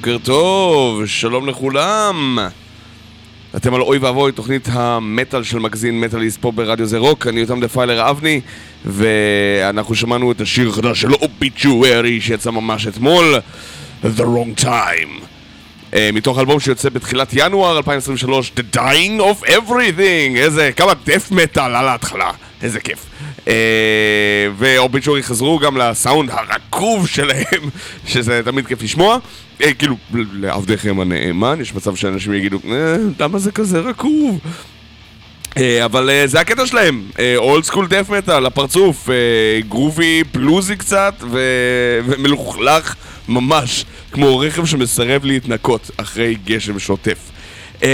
בוקר טוב, שלום לכולם. אתם על אוי ואבוי, תוכנית המטאל של מגזין מטאליסט פה ברדיו זה רוק, אני יותם דפיילר אבני, ואנחנו שמענו את השיר החדש של אוביצ'וארי שיצא ממש אתמול, The Wrong Time. Uh, מתוך אלבום שיוצא בתחילת ינואר 2023, The Dying of Everything! איזה, כמה דף מטאל על ההתחלה, איזה כיף. Uh, ואורביצ'ורי חזרו גם לסאונד הרקוב שלהם, שזה תמיד כיף לשמוע. Uh, כאילו, לעבדיכם הנאמן, יש מצב שאנשים יגידו, אה, למה זה כזה רקוב? אבל זה הקטע שלהם, אולד סקול דף מטאל, הפרצוף, גרובי, בלוזי קצת, ו- ומלוכלך ממש, כמו רכב שמסרב להתנקות אחרי גשם שוטף. Uh,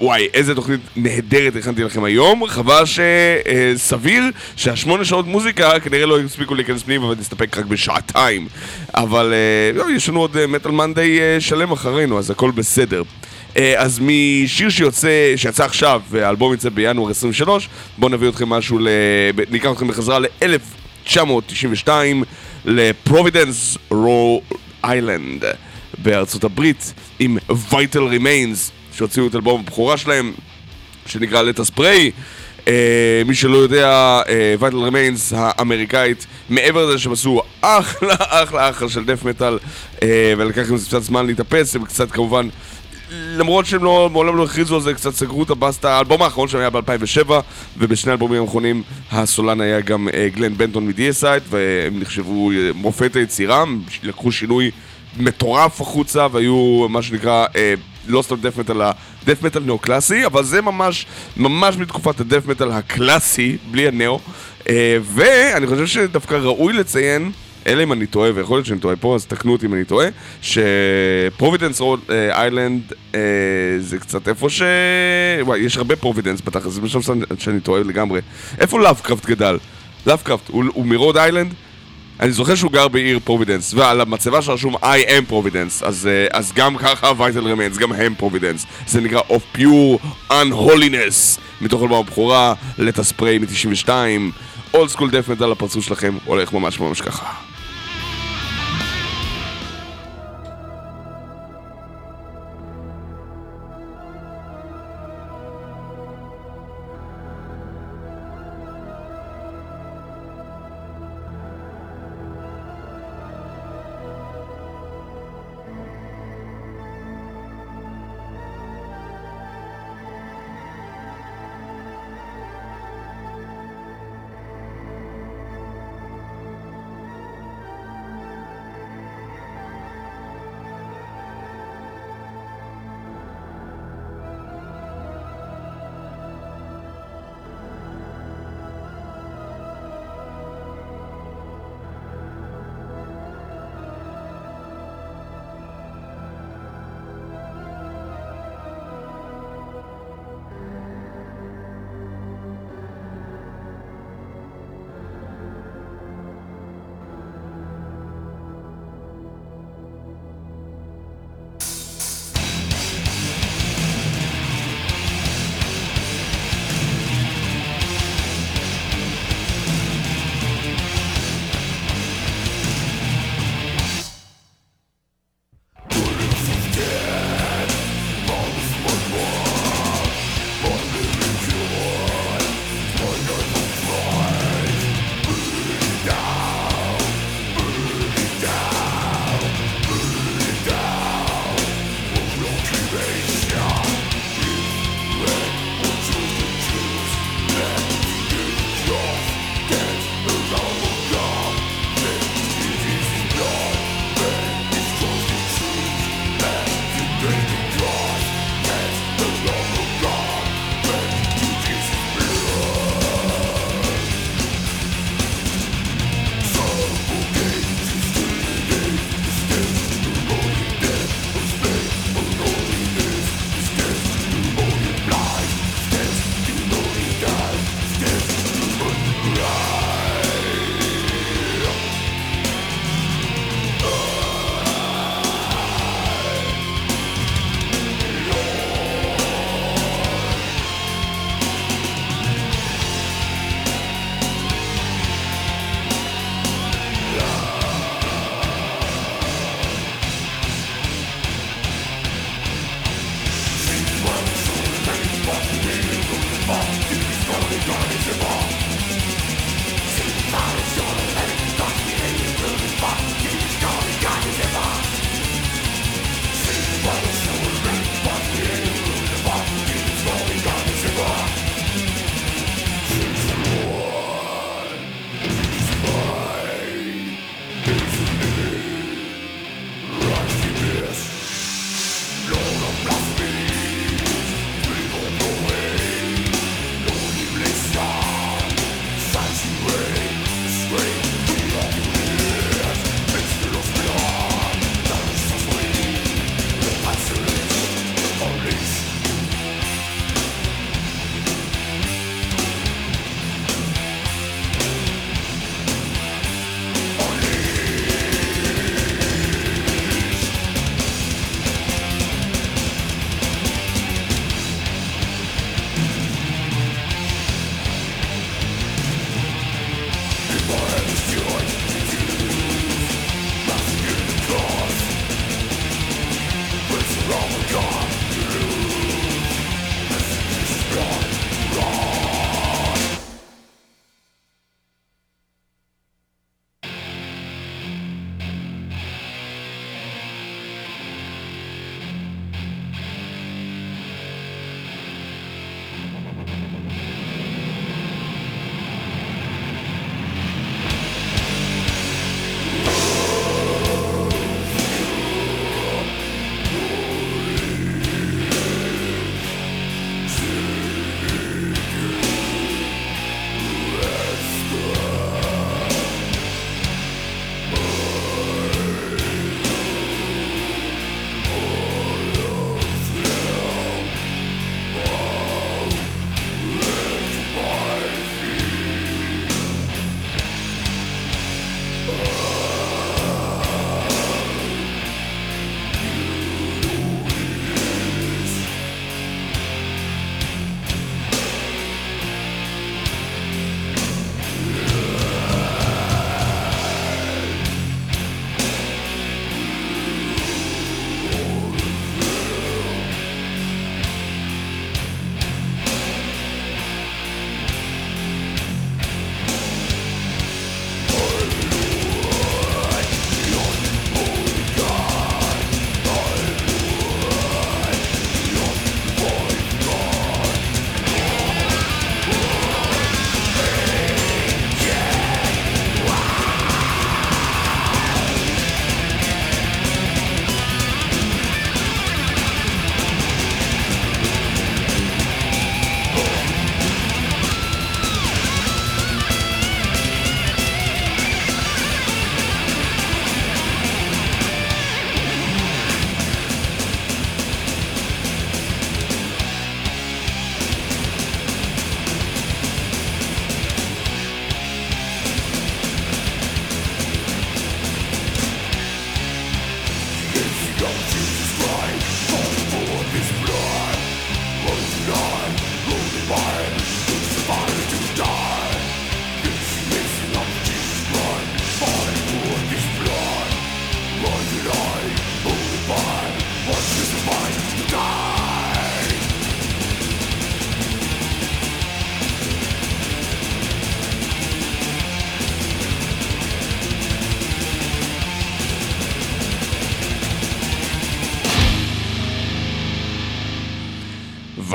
וואי, איזה תוכנית נהדרת הכנתי לכם היום, חבל שסביר uh, שהשמונה שעות מוזיקה כנראה לא הספיקו להיכנס פנימה ונסתפק רק בשעתיים. אבל אה, לא, יש לנו עוד Metal אה, Monday שלם אחרינו, אז הכל בסדר. אז משיר שיוצא, שיצא עכשיו, והאלבום יצא בינואר 23, בואו נביא אתכם משהו, ל... ניקח אתכם בחזרה ל-1992, לפרובידנס רוד איילנד בארצות הברית, עם Vital Remains, שהוציאו את אלבום הבכורה שלהם, שנקרא Let Us Pray. אה, מי שלא יודע, אה, Remains האמריקאית, מעבר לזה שהם עשו אחלה אחלה אחלה של death metal, אה, ולקח להם קצת זמן להתאפס, הם קצת כמובן למרות שהם לא, מעולם לא הכריזו על זה, קצת סגרו את הבסטה. האלבום האחרון שלהם היה ב-2007, ובשני האלבומים האחרונים הסולן היה גם אה, גלן בנטון מ-Deicide, והם נחשבו אה, מופת היצירה, לקחו שינוי מטורף החוצה, והיו מה שנקרא, אה, לא סתם death metal, death metal נאו-קלאסי, אבל זה ממש, ממש מתקופת ה death metal הקלאסי, בלי הנאו. אה, ואני חושב שדווקא ראוי לציין אלא אם אני טועה, ויכול להיות שאני טועה פה, אז תקנו אותי אם אני טועה, שפרובידנס רוד איילנד זה קצת איפה ש... וואי, יש הרבה פרובידנס בתכלס, זה משהו שאני טועה לגמרי. איפה לאבקראפט גדל? לאבקראפט, הוא, הוא מרוד איילנד? אני זוכר שהוא גר בעיר פרובידנס, ועל המצבה שרשום I am Providence, אז, אז גם ככה Vital Remains, גם הם פרובידנס. זה נקרא Of Pure Unholiness, מתוך אלבום הבכורה, Let Us Pray מ-92, אולד סקול דף מטאל הפרצוף שלכם הולך ממש ממש ככה.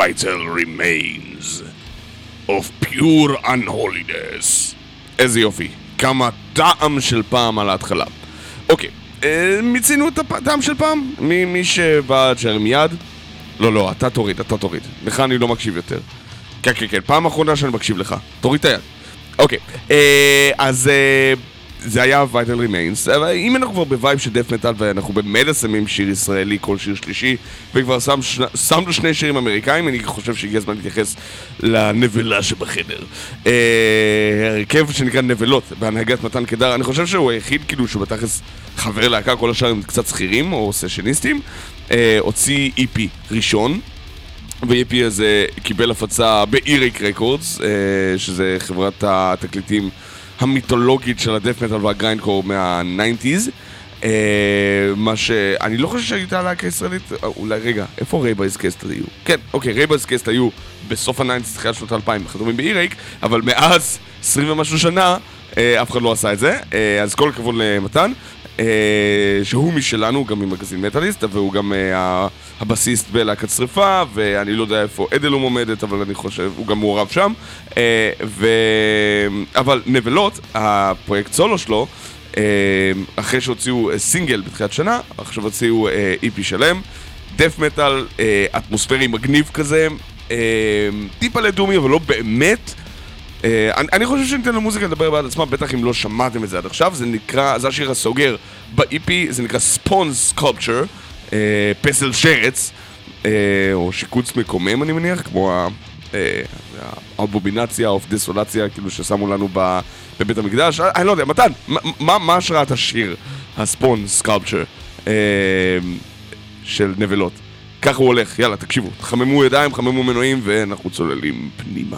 Vital Remains, Of Pure Unholiness. איזה יופי. כמה טעם של פעם על ההתחלה. אוקיי, אה, מיצינו את הטעם של פעם? מי, מי שבעד שירים יד? לא, לא, אתה תוריד, אתה תוריד. לך אני לא מקשיב יותר. כן, כן, כן, פעם אחרונה שאני מקשיב לך. תוריד את היד. אוקיי, אה, אז אה, זה היה Vital Remains, אבל אם אנחנו כבר ב vibe של death metal ואנחנו במילא שמים שיר ישראלי כל שיר שלישי וכבר שם, שמנו שני שירים אמריקאים, אני חושב שהגיע הזמן להתייחס לנבלה שבחדר. אה, הרכב שנקרא נבלות בהנהגת מתן קדר, אני חושב שהוא היחיד כאילו שהוא בתכלס חבר להקה, כל השאר הם קצת שכירים או סשניסטים, אה, הוציא EP ראשון. ו-EP הזה קיבל הפצה באיריק רקורדס, אה, שזה חברת התקליטים המיתולוגית של הדף מטאל והגריינדקור מה-90's. אה, מה ש... אני לא חושב שהייתה להקה ישראלית, אה, אולי רגע, איפה Rabies Caste היו? כן, אוקיי, Rabies Caste היו בסוף ה-90's, תחילת שנות ה-2000, חתומים ב Earache, אבל מאז 20 ומשהו שנה, אה, אף אחד לא עשה את זה, אז כל הכבוד למתן. אה, שהוא משלנו, גם ממגזין מטאליסט, והוא גם אה, הבסיסט בלהקת שרפה, ואני לא יודע איפה אדלום עומדת, אבל אני חושב, הוא גם מעורב שם. אה, ו... אבל נבלות, הפרויקט סולו שלו, אחרי שהוציאו סינגל בתחילת שנה, עכשיו הוציאו EP אה, שלם, death metal, אטמוספרי מגניב כזה, טיפה doomy, אבל לא באמת. אה, אני, אני חושב שניתן למוזיקה לדבר בעד עצמה, בטח אם לא שמעתם את זה עד עכשיו, זה נקרא, זה השיר הסוגר ב-EP, זה נקרא Spawn Sculpture, אה, פסל שרץ, uh, או שיקוץ מקומם אני מניח, כמו האבובינציה או דיסולציה, כאילו ששמו לנו בבית המקדש, אני לא יודע, מתן, מה, השראת השיר, הספון סקולפצ'ר uh, של נבלות? ככה הוא הולך, יאללה, תקשיבו, חממו ידיים, חממו מנועים, ואנחנו צוללים פנימה.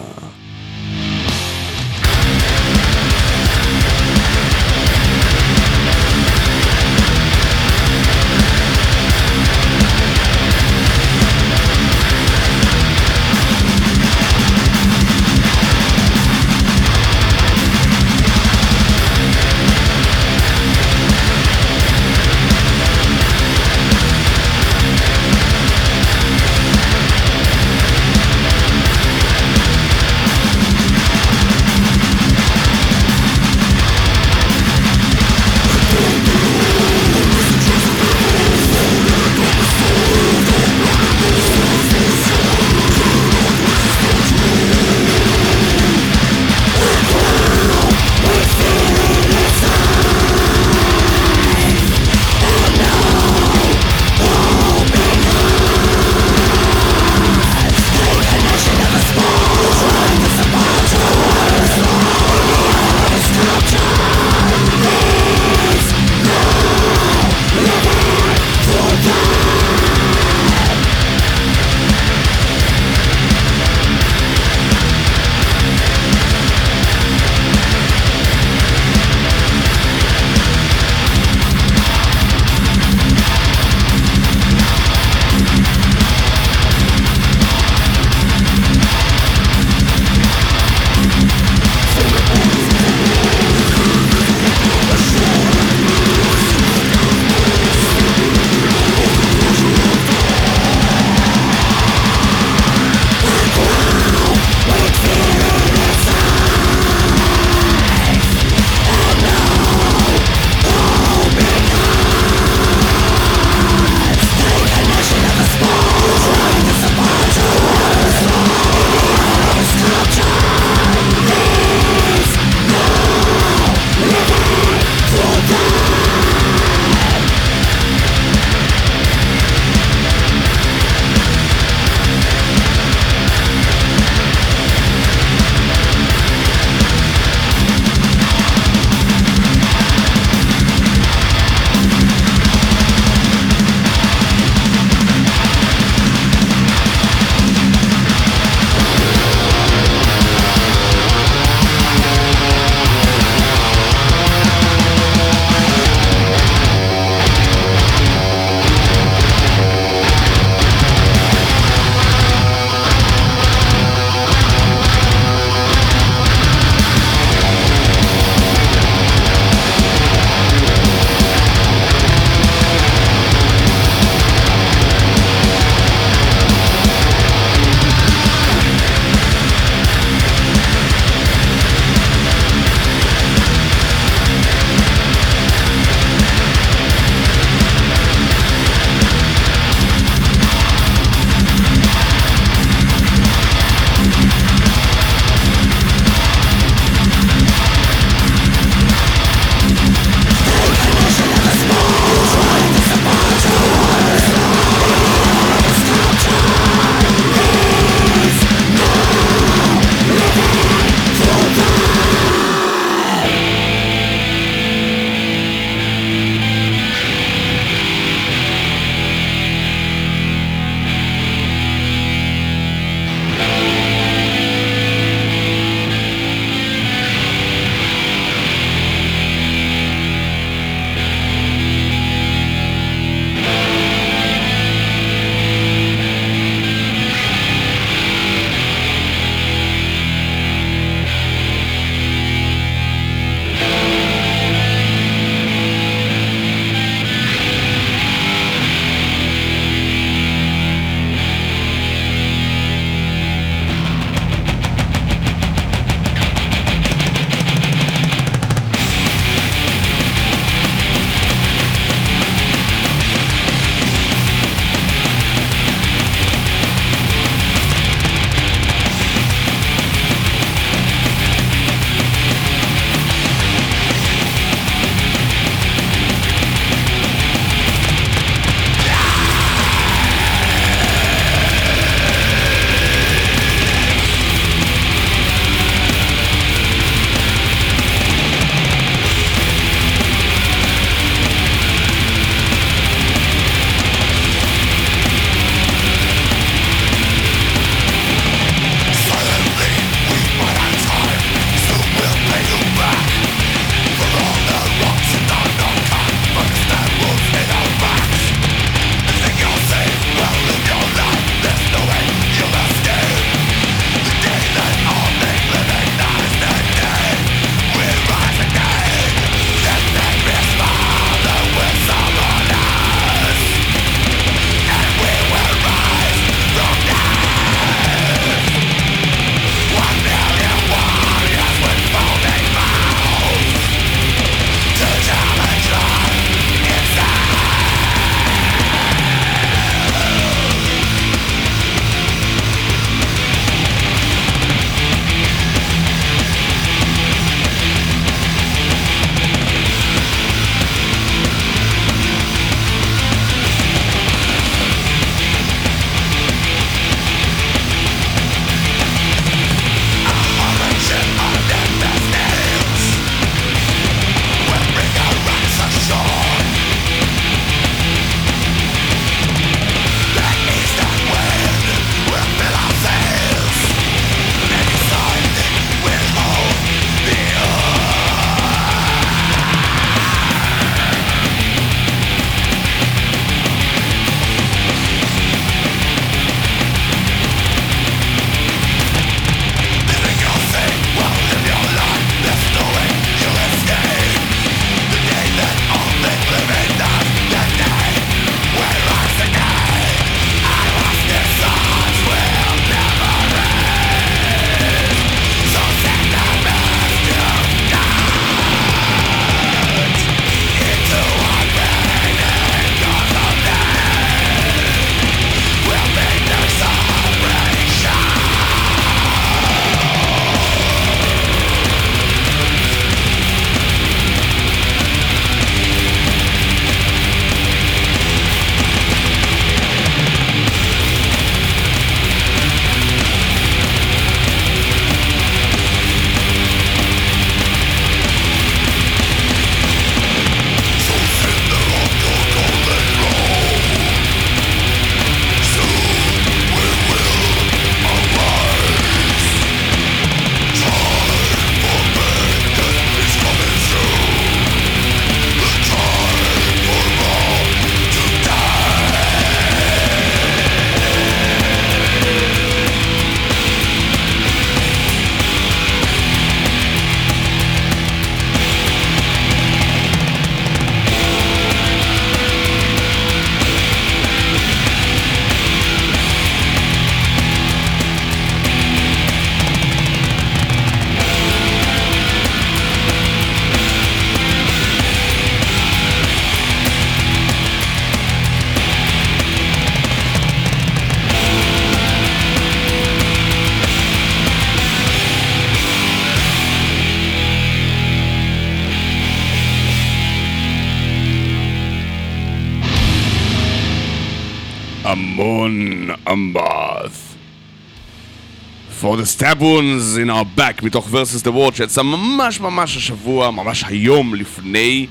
Stab wounds in our back מתוך versus the world שיצא ממש ממש השבוע, ממש היום לפני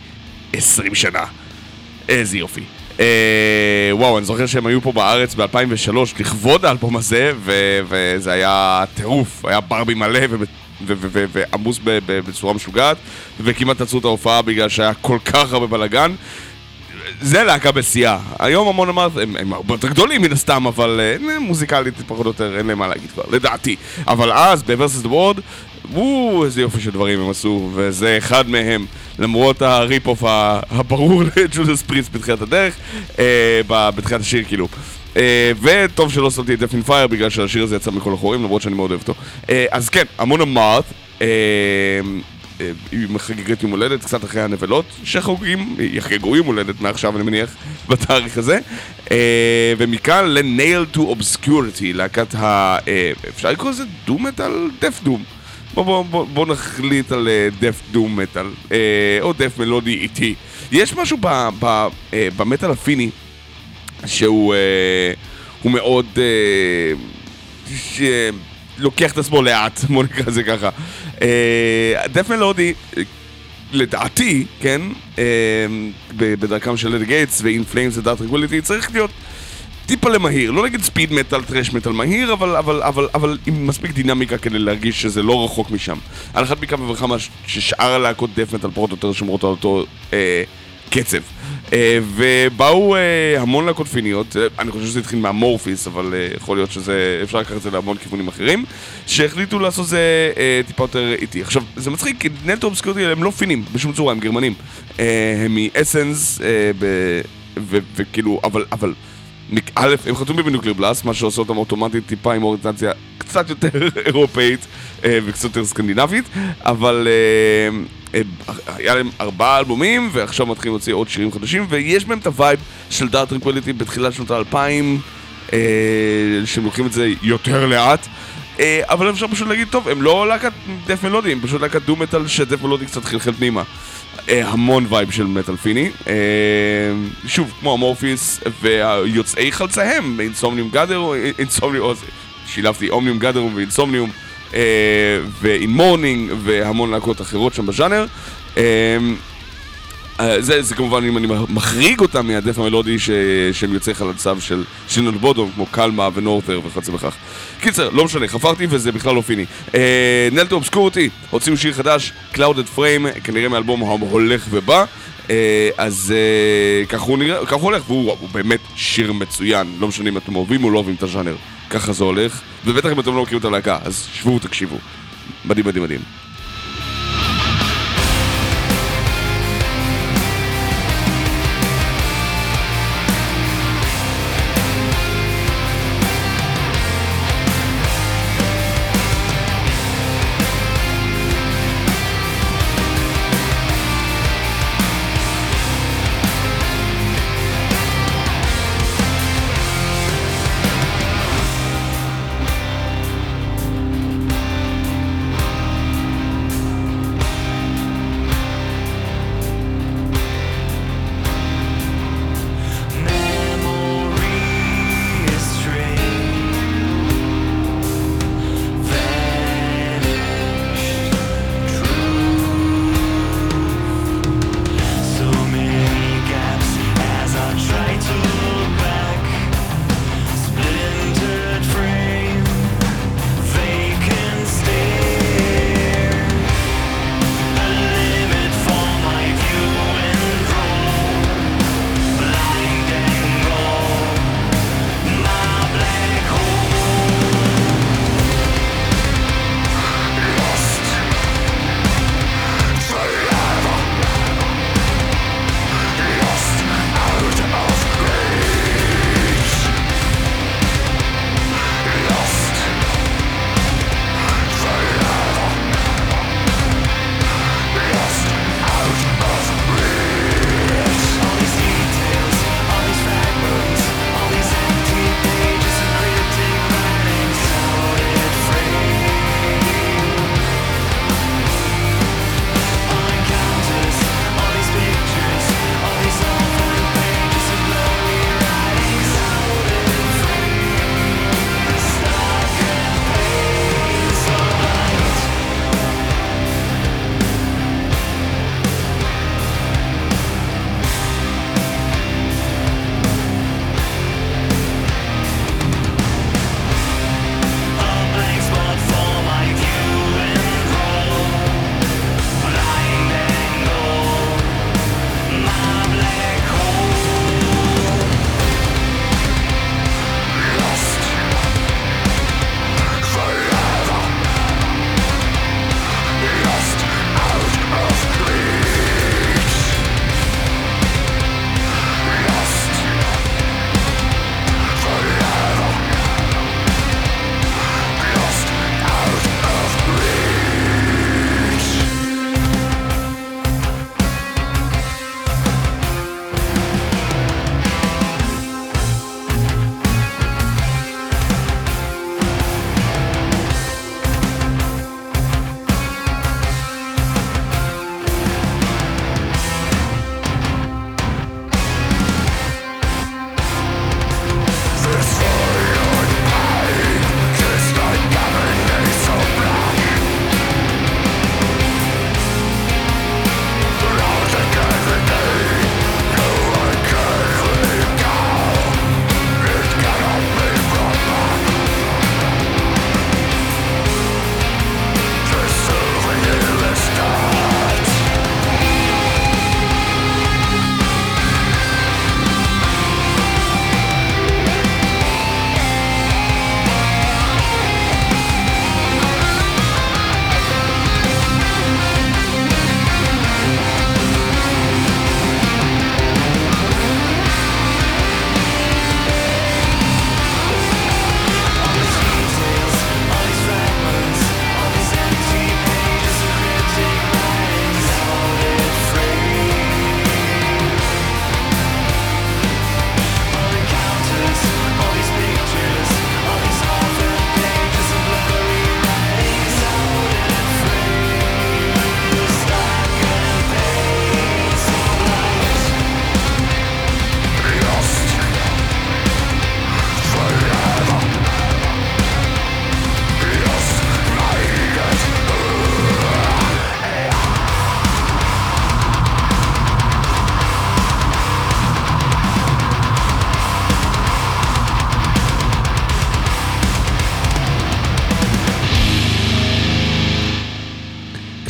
20 שנה. איזה יופי. אה, וואו, אני זוכר שהם היו פה בארץ ב-2003 לכבוד האלבום הזה, ו- וזה היה טירוף, היה ברבי מלא ועמוס בצורה משוגעת, וכמעט עצרו את ההופעה בגלל שהיה כל כך הרבה בלאגן. זה להקה בשיאה. היום המון אמרת, הם, הם הרבה יותר גדולים מן הסתם, אבל אה, מוזיקלית פחות או יותר אין להם מה להגיד כבר, לדעתי. אבל אז, ב-Versus the World, וואו, איזה יופי של דברים הם עשו, וזה אחד מהם, למרות ה rip-off הברור ל Judas Priest בתחילת הדרך, אה, בתחילת השיר כאילו. אה, וטוב שלא שמתי את Death in Fire בגלל שהשיר הזה יצא מכל החורים, למרות שאני מאוד אוהב אותו. אה, אז כן, Amon Amarth. חגיגת יום הולדת, קצת אחרי הנבלות, שחוגגים, יחגגו יום הולדת מעכשיו אני מניח, בתאריך הזה. אה, ומכאן ל-Nail to Obscurity, להקת ה... אה, אפשר לקרוא לזה דום מטאל? דף דום. בוא, בוא, בוא, בוא נחליט על דף דום מטאל, או דף מלודי איטי. יש משהו ב, ב, אה, במטאל הפיני שהוא אה, הוא מאוד... אה, שלוקח את עצמו לאט, בוא נקרא לזה ככה. דף מלודי, לדעתי, כן, אה, בדרכם של At The Gates ו In Flames ו Dark Tranquillity, צריך להיות טיפה למהיר, לא נגיד speed metal, thrash metal מהיר, אבל, אבל, אבל, אבל עם מספיק דינמיקה כדי להרגיש שזה לא רחוק משם. על אחת מכמה וכמה ששאר הלהקות death metal פחות או יותר שומרות על אותו אה, קצב. אה, ובאו אה, המון להקות פיניות, אה, אני חושב שזה התחיל מ Amorphis, אבל יכול להיות שזה, אפשר לקחת את זה להמון כיוונים אחרים, שהחליטו לעשות זה טיפה יותר איטי. עכשיו, זה מצחיק, כי Nailed to Obscurity הם לא פינים, בשום צורה, הם גרמנים. הם מאסנס, וכאילו, אבל, אבל... א', הם חתומים ב Nuclear Blast, מה שעושה אותם אוטומטית טיפה עם אוריינטציה קצת יותר אירופאית וקצת יותר סקנדינבית, אבל היה להם ארבעה אלבומים, ועכשיו מתחילים להוציא עוד שירים חדשים, ויש בהם את ה vibe של Dark Tranquillity בתחילת שנות האלפיים, אה, שהם לוקחים את זה יותר לאט. אה, אבל אפשר פשוט להגיד, טוב, הם לא להקת death מלודי, הם פשוט להקת doom metal ש death מלודי קצת חלחל פנימה. אה, המון vibe של מטאל פיני. אה, שוב, כמו Amorphis ויוצאי חלציהם, Insomnium Gatherum, Insomnium, שילבתי Omnium Gatherum ו Insomnium, אה, ו In Mourning, והמון להקות אחרות שם בז'אנר. אה, אה, זה, זה כמובן אם אני מחריג אותם מה death המלודי ש... שהם יוצאי חלציו של שינון בודום, כמו קלמה ונורת'ר וכיוצא בכך. קיצר, לא משנה, חפרתי וזה בכלל לא פיני. נלטו אובסקורטי, הוציאו שיר חדש, Clouded Frame, כנראה מאלבום ההולך ובא. אה, אז אה, ככה הוא נראה, ככה הוא הולך, והוא הוא באמת שיר מצוין, לא משנה אם אתם אוהבים או לא אוהבים את הז'אנר, ככה זה הולך, ובטח אם אתם לא מכירים את הלהקה, אז שבו ותקשיבו. מדהים מדהים מדהים.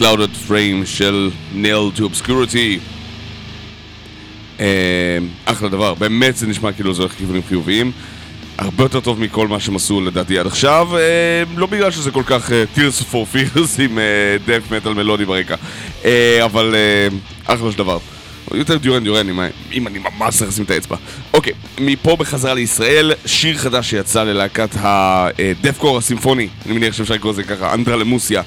Clouded Frame של Nail to Obscurity. אה, אחלה דבר, באמת זה נשמע כאילו זה הולך לכיוונים חיוביים. הרבה יותר טוב מכל מה שהם עשו לדעתי עד עכשיו, אה, לא בגלל שזה כל כך אה, Tears for Fears עם דף מטאל מלודי ברקע, אה, אבל אה, אחלה של דבר. יותר דיורן דיורן, אם, אם אני ממש צריך לשים את האצבע. אוקיי, מפה בחזרה לישראל, שיר חדש שיצא ללהקת הדפקור הסימפוני, אני מניח שאפשר לקרוא לזה ככה, אנדרה למוסיה.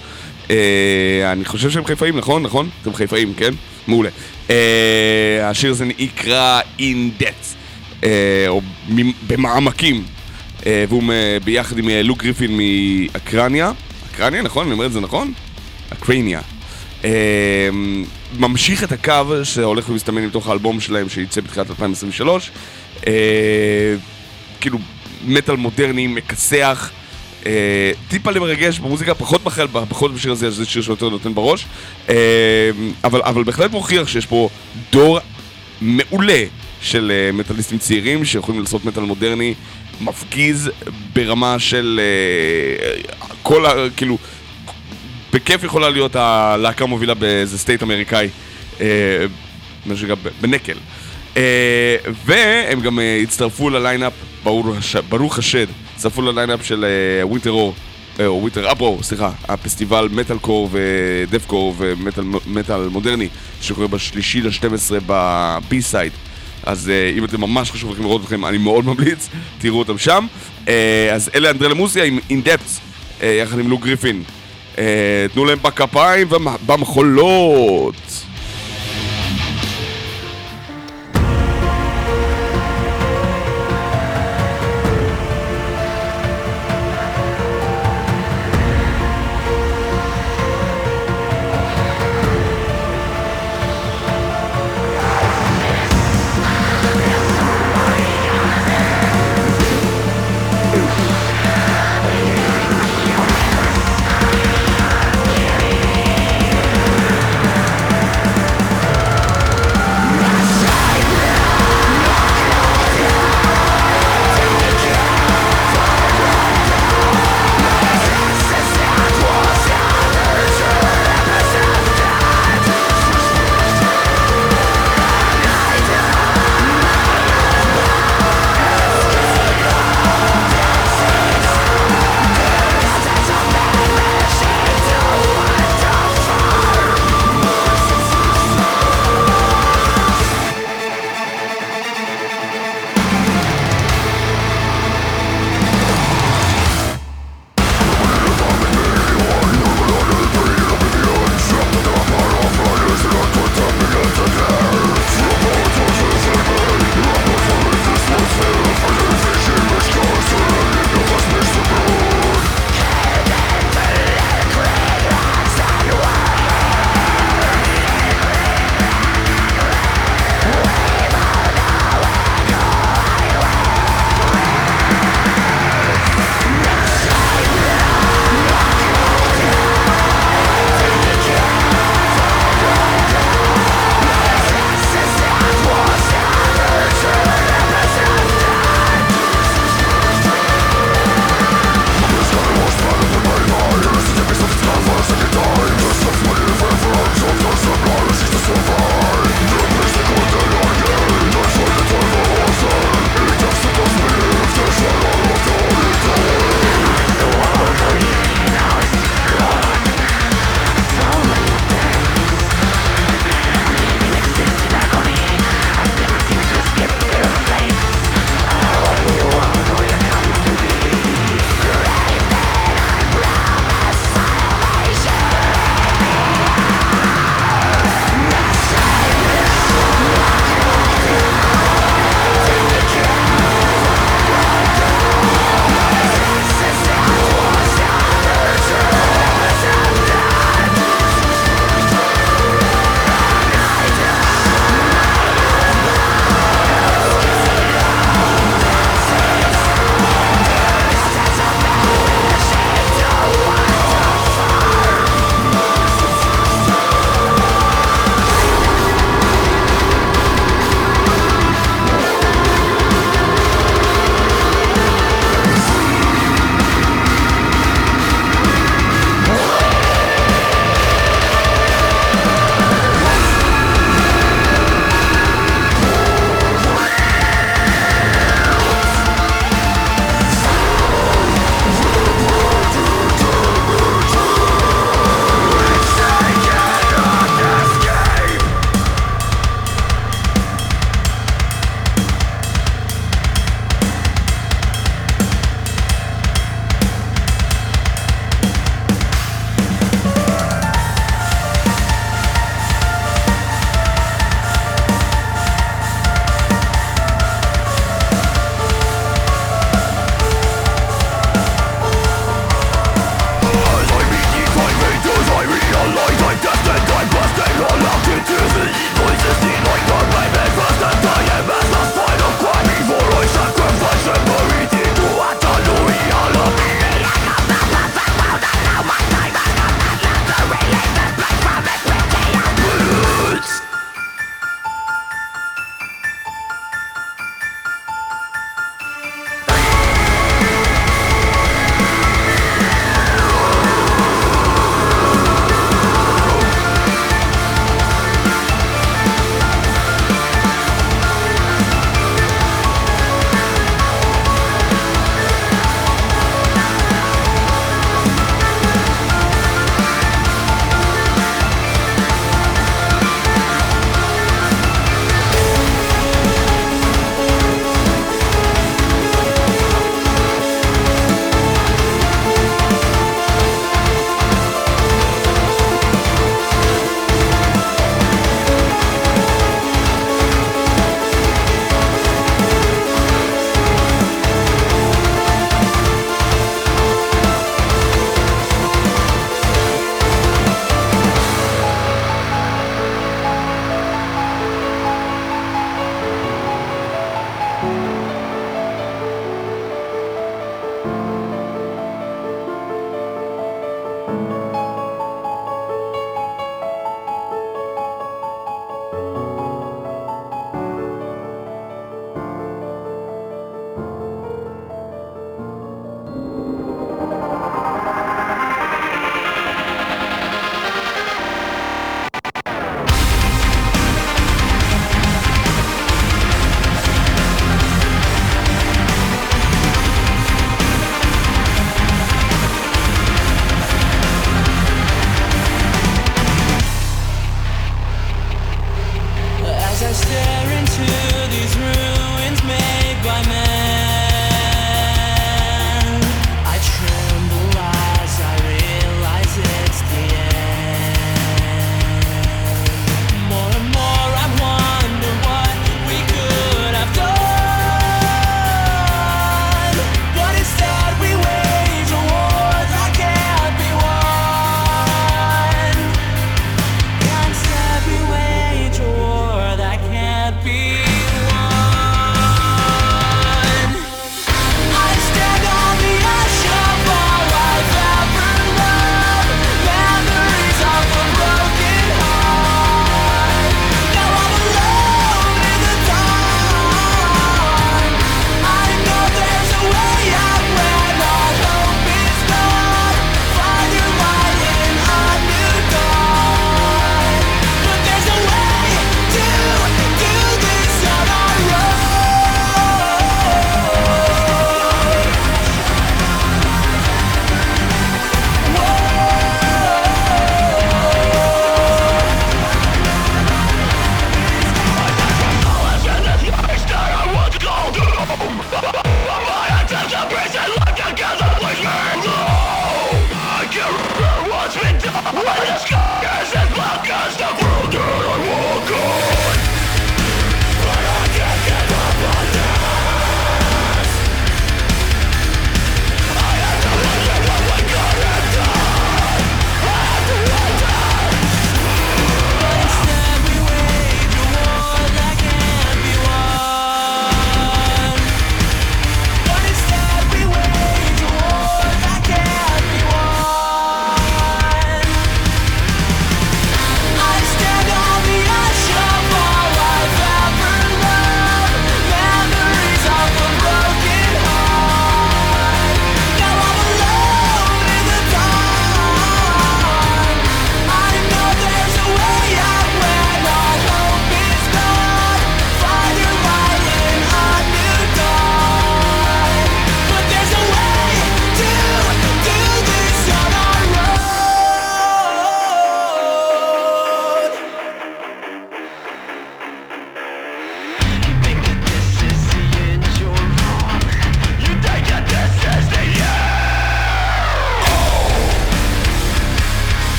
אה, אני חושב שהם חיפאים, נכון? נכון? אתם חיפאים, כן? מעולה. אה, השיר הזה נקרא In Death, אה, או במעמקים, אה, והוא ביחד עם אה, לוק גריפין מאקרניה. אקרניה, נכון? אני אומר את זה נכון? אקרניה. אה, ממשיך את הקו שהולך ומסתמן מתוך האלבום שלהם שייצא בתחילת 2023. אה, כאילו, מטאל מודרני, מכסח. אה, טיפה למרגש במוזיקה, פחות בחל, פחות בשיר הזה, זה שיר שיותר נותן בראש. אה, אבל, אבל בהחלט מוכיח שיש פה דור מעולה של אה, מטאליסטים צעירים שיכולים לעשות מטאל מודרני מפגיז ברמה של כל ה... כאילו... בכיף יכולה להיות הלהקה המובילה באיזה state אמריקאי, מה שנקרא בנקל. והם גם הצטרפו ל lineup, ברוך השד, הצטרפו ל lineup של Winter Roar, או Winter Uproar, סליחה, הפסטיבל metalcore ו deathcore ומטאל מודרני, שקורה בשלישי ל-12 ב B Side. אז אם אתם ממש חשוב לכם לראות אתכם, אני מאוד ממליץ, תראו אותם שם. אז אלה אנדרלמוסיה עם Depth, יחד עם לוק גריפין. תנו להם בכפיים ובמחולות.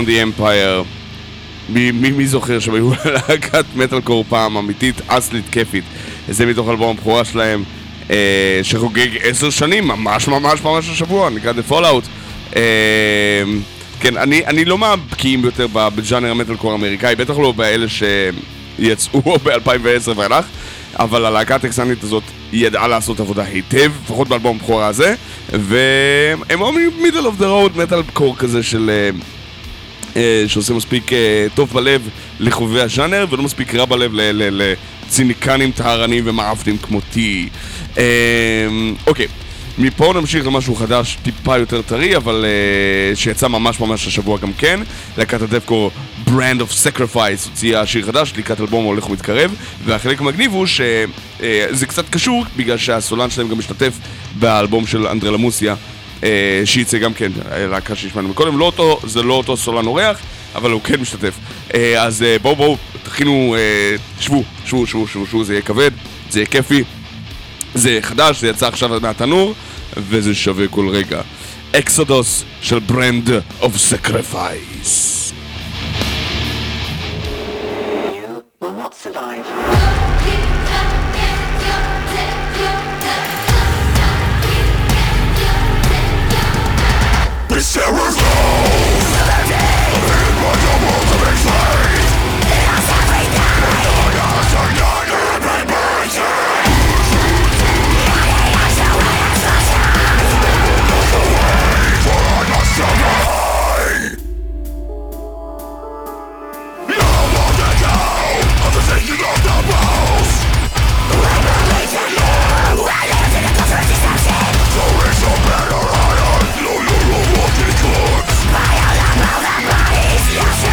Crown the Empire. מי, מי, מי זוכר שהם היו להקת מטאל קור פעם אמיתית, אסלית כיפית. זה מתוך אלבום הבכורה שלהם, אה, שחוגג עשר שנים, ממש ממש ממש השבוע, נקרא The Fallout. אה, כן, אני, אני לא מהבקיאים ביותר בג'אנר המטאל קור האמריקאי, בטח לא באלה שיצאו ב-2010 ואילך, אבל הלהקה הטקסנית הזאת ידעה לעשות עבודה היטב, לפחות באלבום הבכורה הזה, והם middle of the road metalcore כזה של... אה, שעושה מספיק אה, טוב בלב לחובבי הז'אנר ולא מספיק רע בלב לציניקנים טהרנים ומעפנים כמותי. אה, אוקיי, מפה נמשיך למשהו חדש טיפה יותר טרי, אבל שיצא ממש ממש השבוע גם כן. להקת ה deathcore Brand of Sacrifice הוציאה שיר חדש, לקראת אלבום הולך ומתקרב, והחלק המגניב הוא שזה קצת קשור בגלל שהסולן שלהם גם משתתף באלבום של אנדרלמוסיה. אה, שייצא גם כן, להקה שהשמענו מקודם, לא אותו, זה לא אותו סולן אורח, אבל הוא כן משתתף. אה, אז אה, בואו בואו, תכינו, שבו, שבו, שבו, שבו, שבו, זה יהיה כבד, זה יהיה כיפי, זה חדש, זה יצא עכשיו מהתנור, וזה שווה כל רגע. Exodus של Brand of Sacrifice. survive. This terror's low In my double to be slain It has everything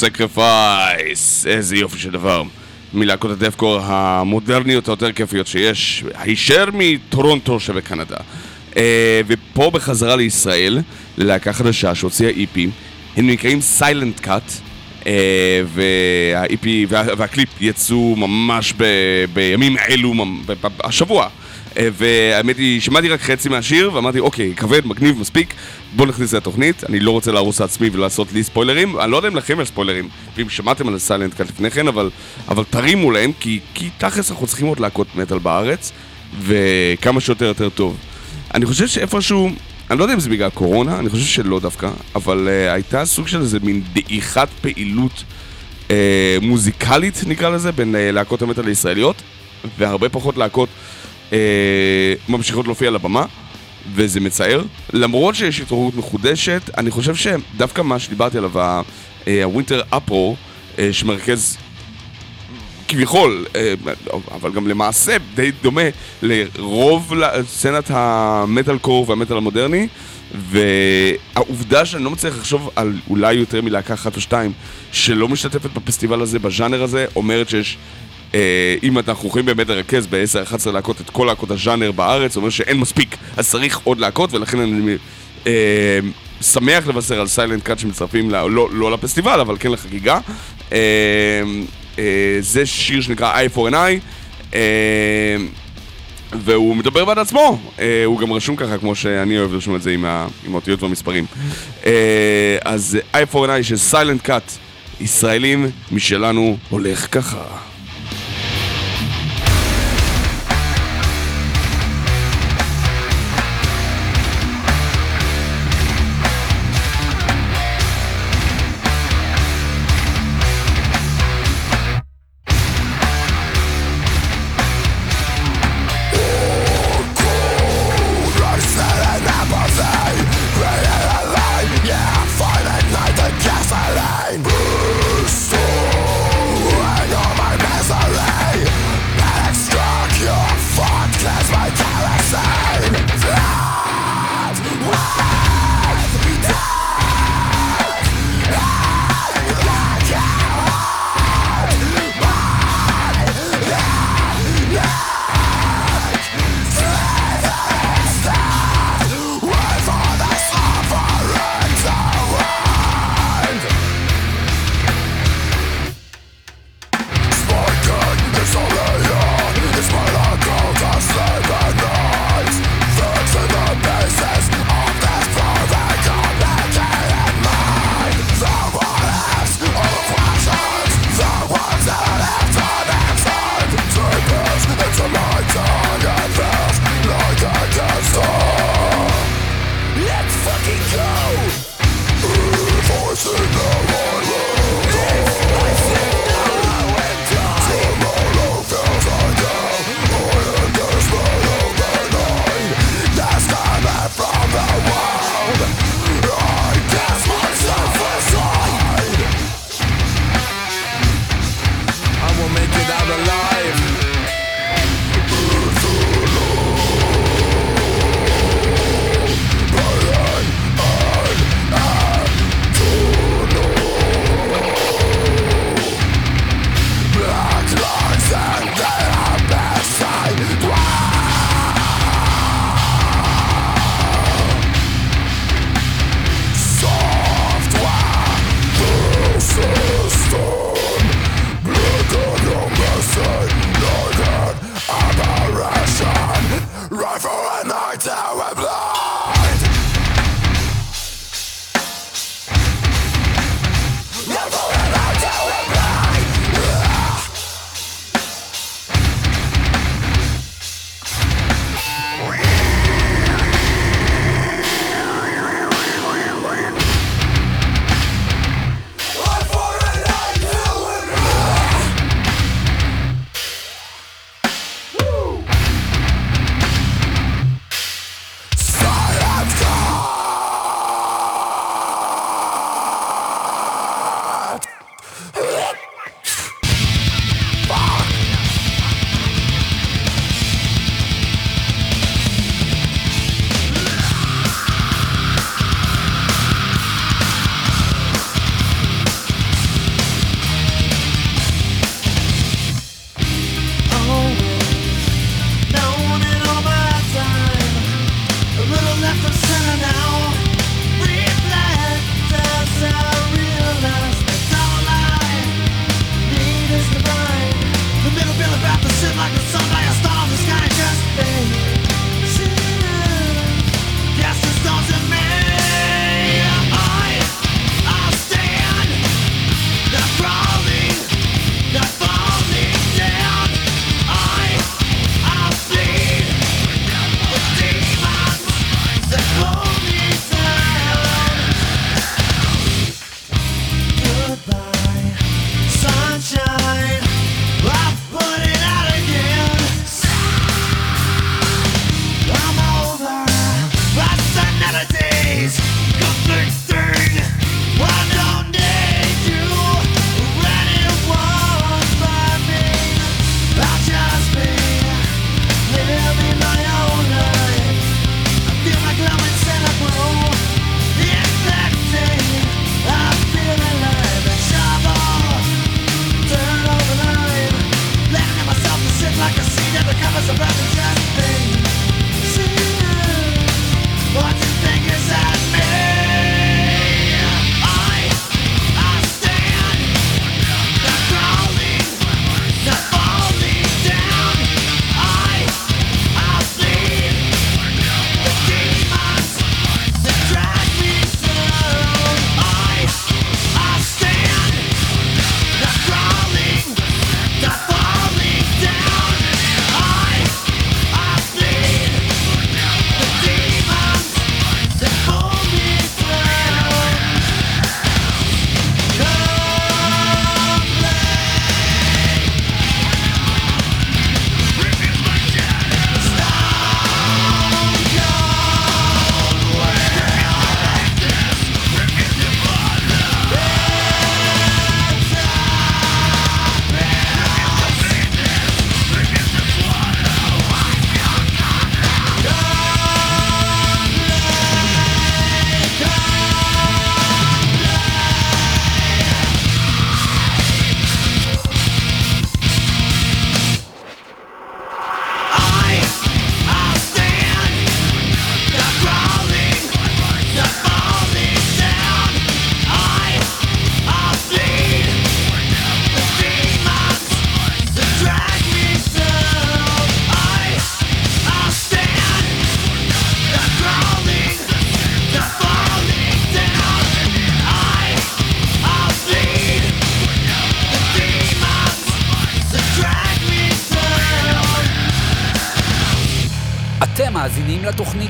Sacrifice. איזה יופי של דבר. מלהקות הדפקור המודרניות היותר כיפיות שיש, הישר מטורונטו שבקנדה. אה, ופה בחזרה לישראל, להקה חדשה שהוציאה EP, הם נקראים סיילנט קאט. אה, וה-EP וה, והקליפ יצאו ממש ב, בימים אלו, השבוע. אה, והאמת היא, שמעתי רק חצי מהשיר ואמרתי, אוקיי, כבד, מגניב, מספיק, בוא נכניס לתוכנית. אני לא רוצה להרוס לעצמי ולעשות לי ספוילרים, אני לא יודע אם לכם יש ספוילרים, ואם שמעתם על סיילנט כאן לפני כן, אבל, אבל תרימו להם, כי, כי תכלס אנחנו צריכים עוד להקות מטאל בארץ, וכמה שיותר יותר טוב. אני חושב שאיפשהו, אני לא יודע אם זה בגלל קורונה, אני חושב שלא דווקא, אבל uh, הייתה סוג של איזה מין דעיכת פעילות uh, מוזיקלית, נקרא לזה, בין uh, להקות המטאל הישראליות, והרבה פחות להקות ממשיכות להופיע על הבמה, וזה מצער. למרות שיש התעוררות מחודשת, אני חושב שדווקא מה שדיברתי עליו, הווינטר אפרו, uh, שמרכז כביכול, אה, אבל גם למעשה די דומה לרוב סצנת המטאל קור והמטאל המודרני והעובדה שאני לא מצליח לחשוב על אולי יותר מלהקה אחת או שתיים שלא משתתפת בפסטיבל הזה, בז'אנר הזה, אומרת שיש אה, אם אנחנו יכולים באמת לרכז ב-10-11 להקות את כל להקות הז'אנר בארץ, אומר שאין מספיק, אז צריך עוד להקות ולכן אני אה, שמח לבשר על סיילנט קאט שמצטרפים, לא, לא לפסטיבל אבל כן לחגיגה. אה, אה, זה שיר שנקרא Eye for an Eye אה, והוא מדבר בעד עצמו, אה, הוא גם רשום ככה כמו שאני אוהב לרשום את זה עם, האותיות והמספרים. אז Eye for an Eye של סיילנט קאט ישראלים משלנו הולך ככה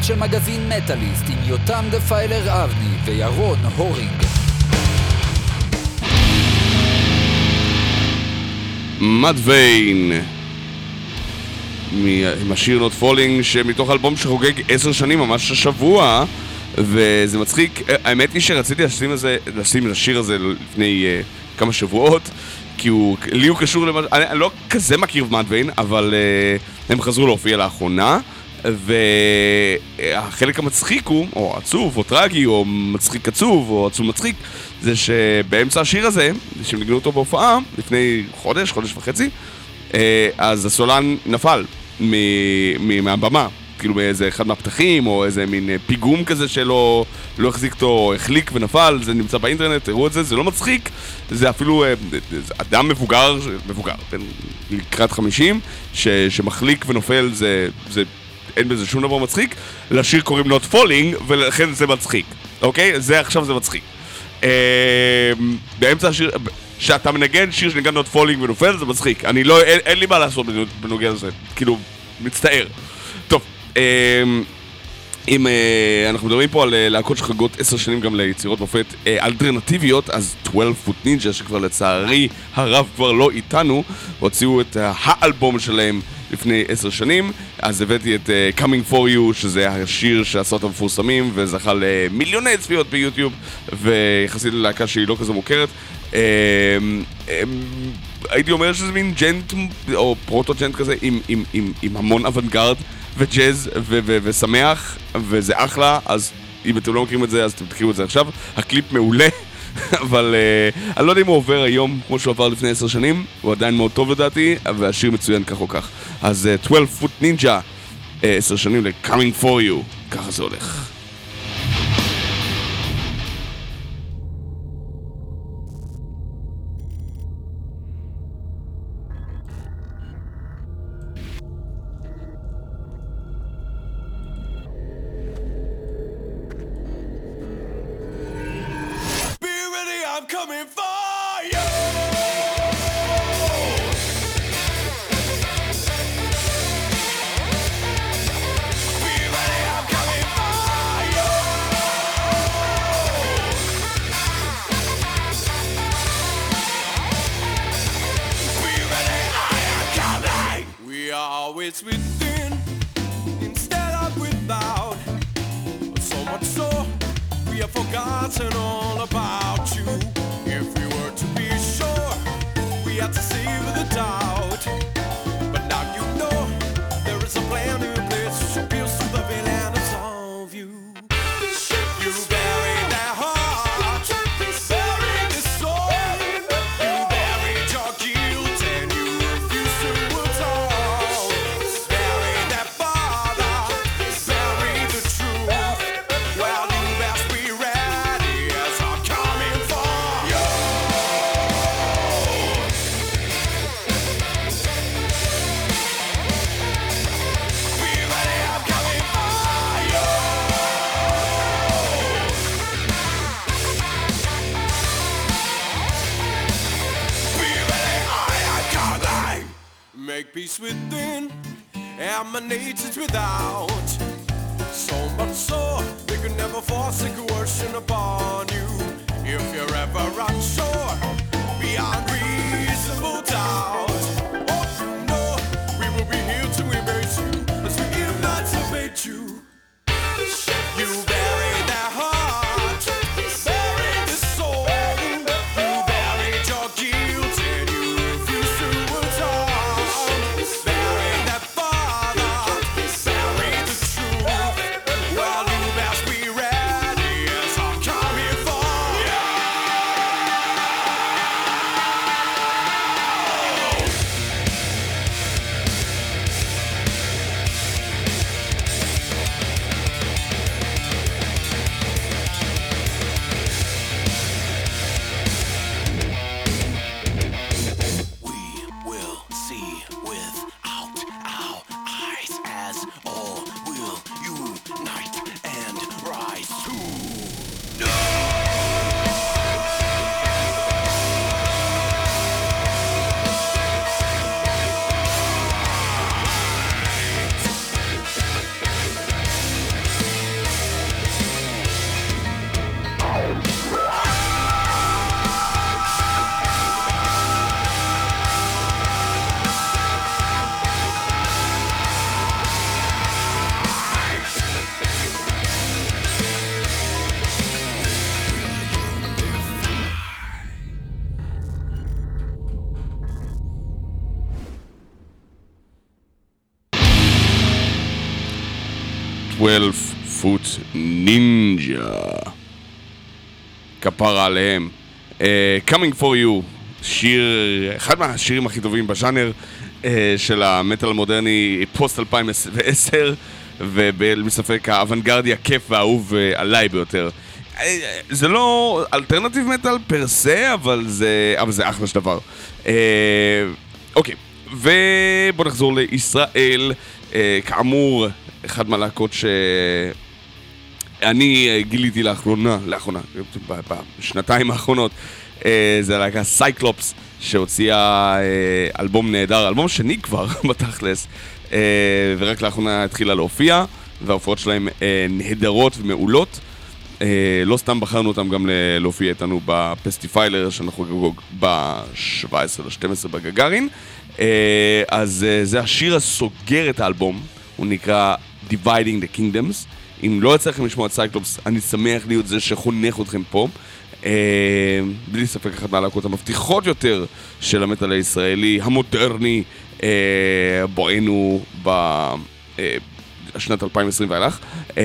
לתוכנית של מגזין מטאליסט עם יותם Defiler אבני וירון הורינג. Mudvayne. עם השיר Not Falling שמתוך אלבום שחוגג עשר שנים ממש השבוע וזה מצחיק, האמת היא שרציתי לשים, לזה, לשים את השיר הזה לפני uh, כמה שבועות כי הוא, לי הוא קשור למה, אני, אני לא כזה מכיר Vayne אבל uh, הם חזרו להופיע לאחרונה והחלק המצחיק הוא, או עצוב, או טרגי, או מצחיק עצוב, או עצוב מצחיק, זה שבאמצע השיר הזה, שהם ניגנו אותו בהופעה, לפני חודש, חודש וחצי, אה, אז הסולן נפל מהבמה, כאילו מאיזה אחד מהפתחים, או איזה מין פיגום כזה שלא לא החזיק אותו, החליק ונפל, זה נמצא באינטרנט, תראו את זה, זה לא מצחיק, זה אפילו אה, זה אדם מבוגר, מבוגר, לקראת חמישים, שמחליק ונופל, זה, זה אין בזה שום דבר מצחיק, לשיר קוראים Not Falling, ולכן זה מצחיק, אוקיי? זה עכשיו זה מצחיק. אה, באמצע השיר, כשאתה מנגן שיר שנגן Not Falling ונופל, זה מצחיק. אני לא, אין, אין לי מה לעשות בנוגע לזה, כאילו, מצטער. טוב, אה, אם אה, אנחנו מדברים פה על אה, להקות שחגות עשר שנים גם ליצירות מופת אה, אלטרנטיביות, אז 12 פוט נינג'ה, שכבר לצערי הרב כבר לא איתנו, הוציאו את האלבום שלהם לפני עשר שנים, אז הבאתי את uh, Coming For You, שזה השיר שעשה אותם מפורסמים, וזכה למיליוני צפיות ביוטיוב, ויחסית ללהקה שהיא לא כזו מוכרת. Uh, uh, הייתי אומר שזה מין ג'נט, או פרוטו-ג'נט כזה, עם, עם, עם, עם המון אוונגרד וג'אז ו- ו- ושמח, וזה אחלה, אז אם אתם לא מכירים את זה, אז אתם תכירו את זה עכשיו. הקליפ מעולה. אבל uh, אני לא יודע אם הוא עובר היום כמו שהוא עבר לפני עשר שנים, הוא עדיין מאוד טוב לדעתי, והשיר מצוין כך או כך. אז uh, 12 foot ninja, אה, עשר uh, שנים ל-coming for you, ככה זה הולך. כפרה עליהם. Uh, Coming for you, שיר, אחד מהשירים הכי טובים בז'אנר uh, של המטאל המודרני פוסט 2010, ובלי ספק האוונגרדי הכיף והאהוב uh, עליי ביותר. Uh, זה לא alternative metal per se, אבל זה, אבל זה אחלה של דבר. Uh, אוקיי, ובוא נחזור לישראל. Uh, כאמור, אחד מהלהקות ש... אני אה, גיליתי לאחרונה, לאחרונה, בשנתיים האחרונות, אה, זה הלהקה Cyclops, שהוציאה אה, אלבום נהדר, אלבום שני כבר בתכלס, ורק לאחרונה התחילה להופיע, וההופעות שלהם נהדרות ומעולות. לא סתם בחרנו אותם גם להופיע איתנו בפסטיפיילר שאנחנו חוגגים ב-17 ל-12 בגאגארין. אז זה השיר הסוגר את האלבום, הוא נקרא Dividing the Kingdoms. אם לא יצא לכם לשמוע את Cyclops, אני שמח להיות זה שחונך אתכם פה. אה, בלי ספק אחת מהלהקות המבטיחות יותר של המטאל הישראלי, המודרני, אה, בואנו בשנת 2020 ואילך. אה,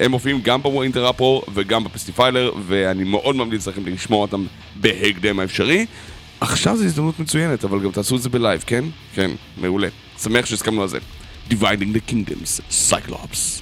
הם מופיעים גם ב Winter Uproar וגם בפסטיפיילר, ואני מאוד ממליץ לכם לשמוע אותם בהקדם האפשרי. עכשיו זו הזדמנות מצוינת, אבל גם תעשו את זה ב live, כן? כן, מעולה. שמח שהסכמנו על זה. Dividing the Kingdoms, Cyclops.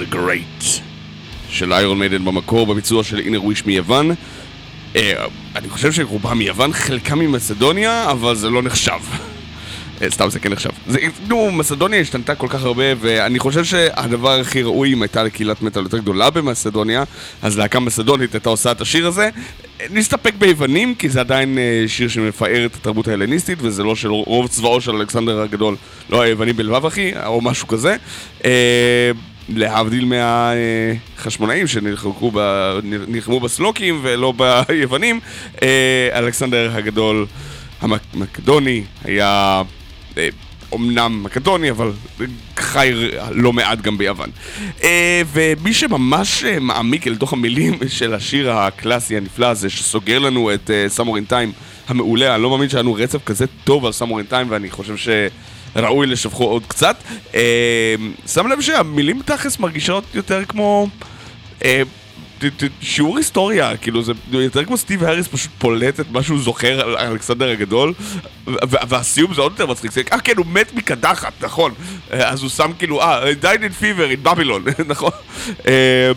the Great של איירון מיידן במקור בביצוע של אינר וויש מיוון. אה, אני חושב שרובם מיוון, חלקם ממסדוניה, אבל זה לא נחשב. אה, סתם זה כן נחשב. זה, נו, מסדוניה השתנתה כל כך הרבה, ואני חושב שהדבר הכי ראוי אם הייתה לקהילת מטאל יותר גדולה במסדוניה, אז להקה מסדונית הייתה עושה את השיר הזה. אה, נסתפק ביוונים, כי זה עדיין אה, שיר שמפאר את התרבות ההלניסטית, וזה לא של רוב צבאו של אלכסנדר הגדול, לא היווני בלבב אחי, או משהו כזה. אה, להבדיל מהחשמונאים שנלחמו בסלוקים ולא ביוונים, אה, אלכסנדר הגדול המקדוני היה אה, אומנם מקדוני, אבל חי לא מעט גם ביוון. אה, ומי שממש אה, מעמיק אל תוך המילים של השיר הקלאסי הנפלא הזה, שסוגר לנו את סאמור אין טיים המעולה, אני לא מאמין שהיה לנו רצף כזה טוב על סאמור אין טיים, ואני חושב ש... ראוי לשבחו עוד קצת. אה, שם לב שהמילים תכלס מרגישות יותר כמו... שיעור היסטוריה, כאילו זה יותר כמו סטיב האריס פשוט פולט את מה שהוא זוכר על אלכסנדר הגדול והסיום זה עוד יותר מצחיק, אה כן הוא מת מקדחת, נכון. אה, אז הוא שם כאילו, אה, died in fever in Babylon, נכון. אה,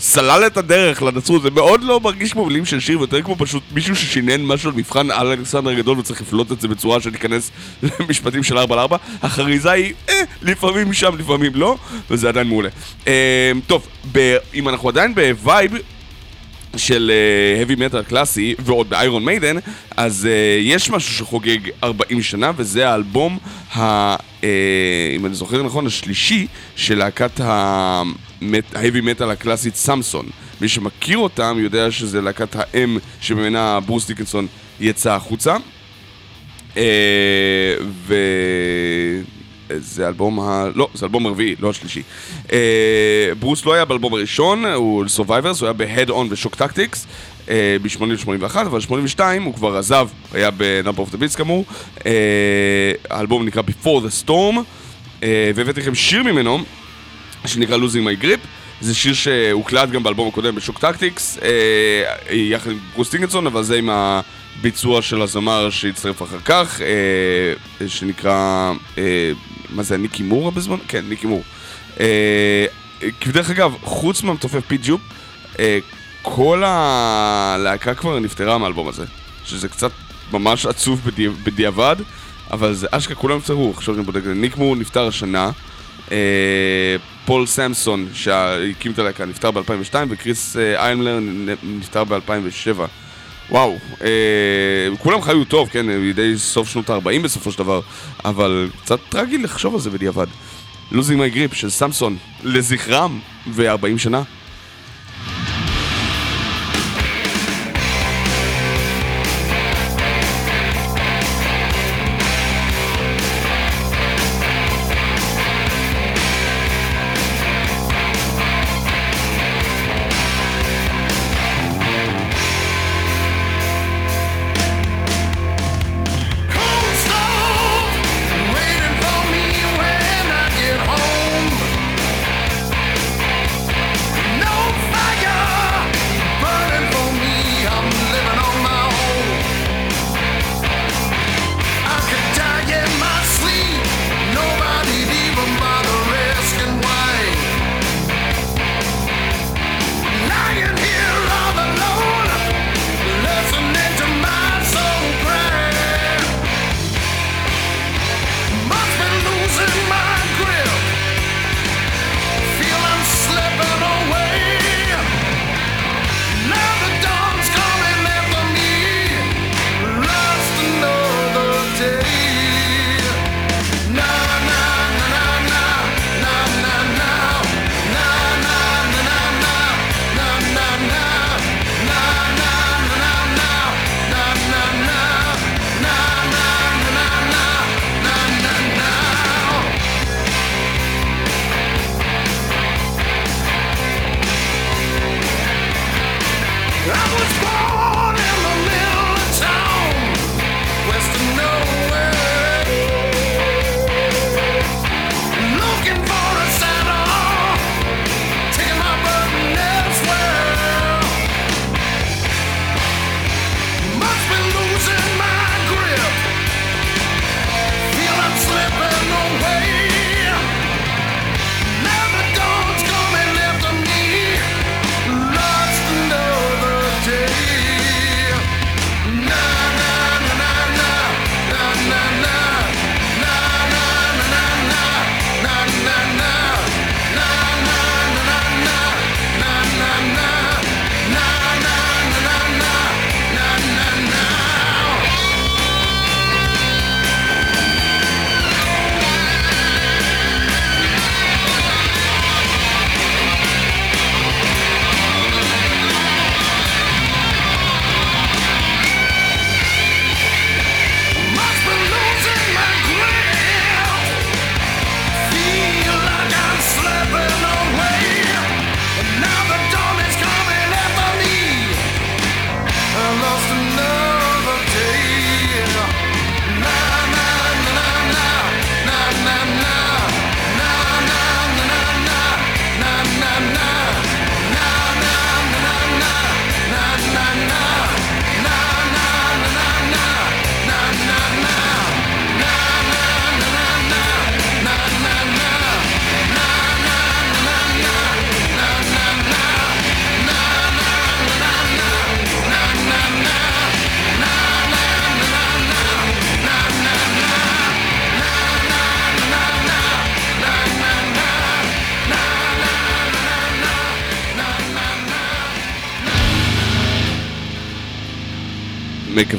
סלל את הדרך לנצרות, זה מאוד לא מרגיש כמו מילים של שיר ויותר כמו פשוט מישהו ששינן משהו על מבחן על אלכסנדר הגדול וצריך לפלוט את זה בצורה שתיכנס למשפטים של 4 על 4 החריזה היא, אה, לפעמים שם, לפעמים לא, וזה עדיין מעולה. אה, טוב, אם אנחנו עדיין ב vibe של heavy metal קלאסי ועוד ב Iron Maiden אז uh, יש משהו שחוגג 40 שנה וזה האלבום, ה, uh, אם אני זוכר נכון, השלישי של להקת ה-heavy metal הקלאסית Samson מי שמכיר אותם יודע שזה להקת האם שממנה ברוס דיקנסון יצא החוצה. uh, ו... זה אלבום ה... לא, זה אלבום הרביעי, לא השלישי. אה, ברוס לא היה באלבום הראשון, הוא Survivors, הוא היה ב-Head On ו-Shock Tactics אה, ב-80-81, אבל ב-82 הוא כבר עזב, היה ב- Number of the Beast כאמור. אה, האלבום נקרא Before the Storm, אה, והבאתי לכם שיר ממנו, שנקרא Losing My Grip. זה שיר שהוקלט גם באלבום הקודם ב-Shock Tactics, יחד עם ברוס דיקינסון, אבל זה עם הביצוע של הזמר שהצטרף אחר כך, שנקרא, מה זה, ניקי מור בזמן? כן, ניקי מור. אה, דרך אגב, חוץ מהמתופף פיט ג'ופ, אה, כל הלהקה כבר נפטרה מהאלבום הזה, שזה קצת ממש עצוב בדי, בדיעבד, אבל זה אשכרה כולם נפטרו, עכשיו אני בודק, ניק מור נפטר השנה, אה, פול סמסון שהקים את הלהקה נפטר ב-2002 וקריס אה, נפטר ב-2007 וואו, אה, כולם חיו טוב, כן, בידי סוף שנות ה-40 בסופו של דבר אבל קצת טרגי לחשוב על זה בדיעבד. Losing My Grip של סמסון לזכרם ו-40 שנה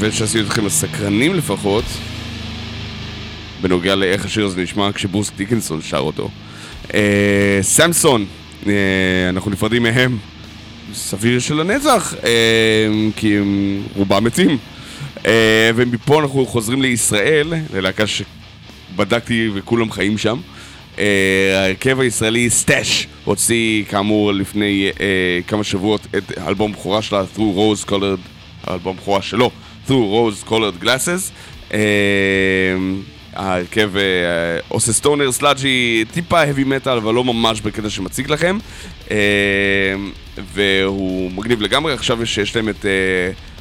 מקווה שעשיתי אתכם סקרנים לפחות, בנוגע לאיך השיר הזה נשמע כשברוס דיקנסון שר אותו. אה, סמסון, אה, אנחנו נפרדים מהם, סביר של הנצח, אה, כי הם רובם מתים. אה, ומפה אנחנו חוזרים לישראל, ללהקה שבדקתי וכולם חיים שם. אה, ההרכב הישראלי סטאש הוציא כאמור לפני אה, כמה שבועות את האלבום בכורה שלה, Through Rose Colored, האלבום בכורה שלו, Through Rose Colored Glasses. אה, ההרכב אה, עושה stoner sludgy, טיפה heavy metal, אבל לא ממש בקטע שמציג לכם. אה, והוא מגניב לגמרי, עכשיו יש, להם את אה,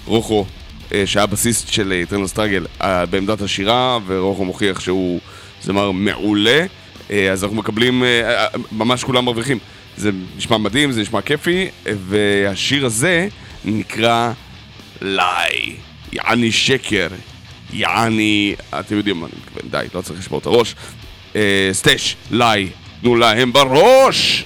רוחו, אה, שהיה בסיסט של Eternal Struggle בעמדת השירה, ורוחו מוכיח שהוא זמר מעולה. אז אנחנו מקבלים, ממש כולם מרוויחים. זה נשמע מדהים, זה נשמע כיפי, והשיר הזה נקרא לי, יעני שקר, יעני, אתם יודעים מה אני מתכוון, די, לא צריך לשבור את הראש. אה, סטאש, לי, תנו להם בראש!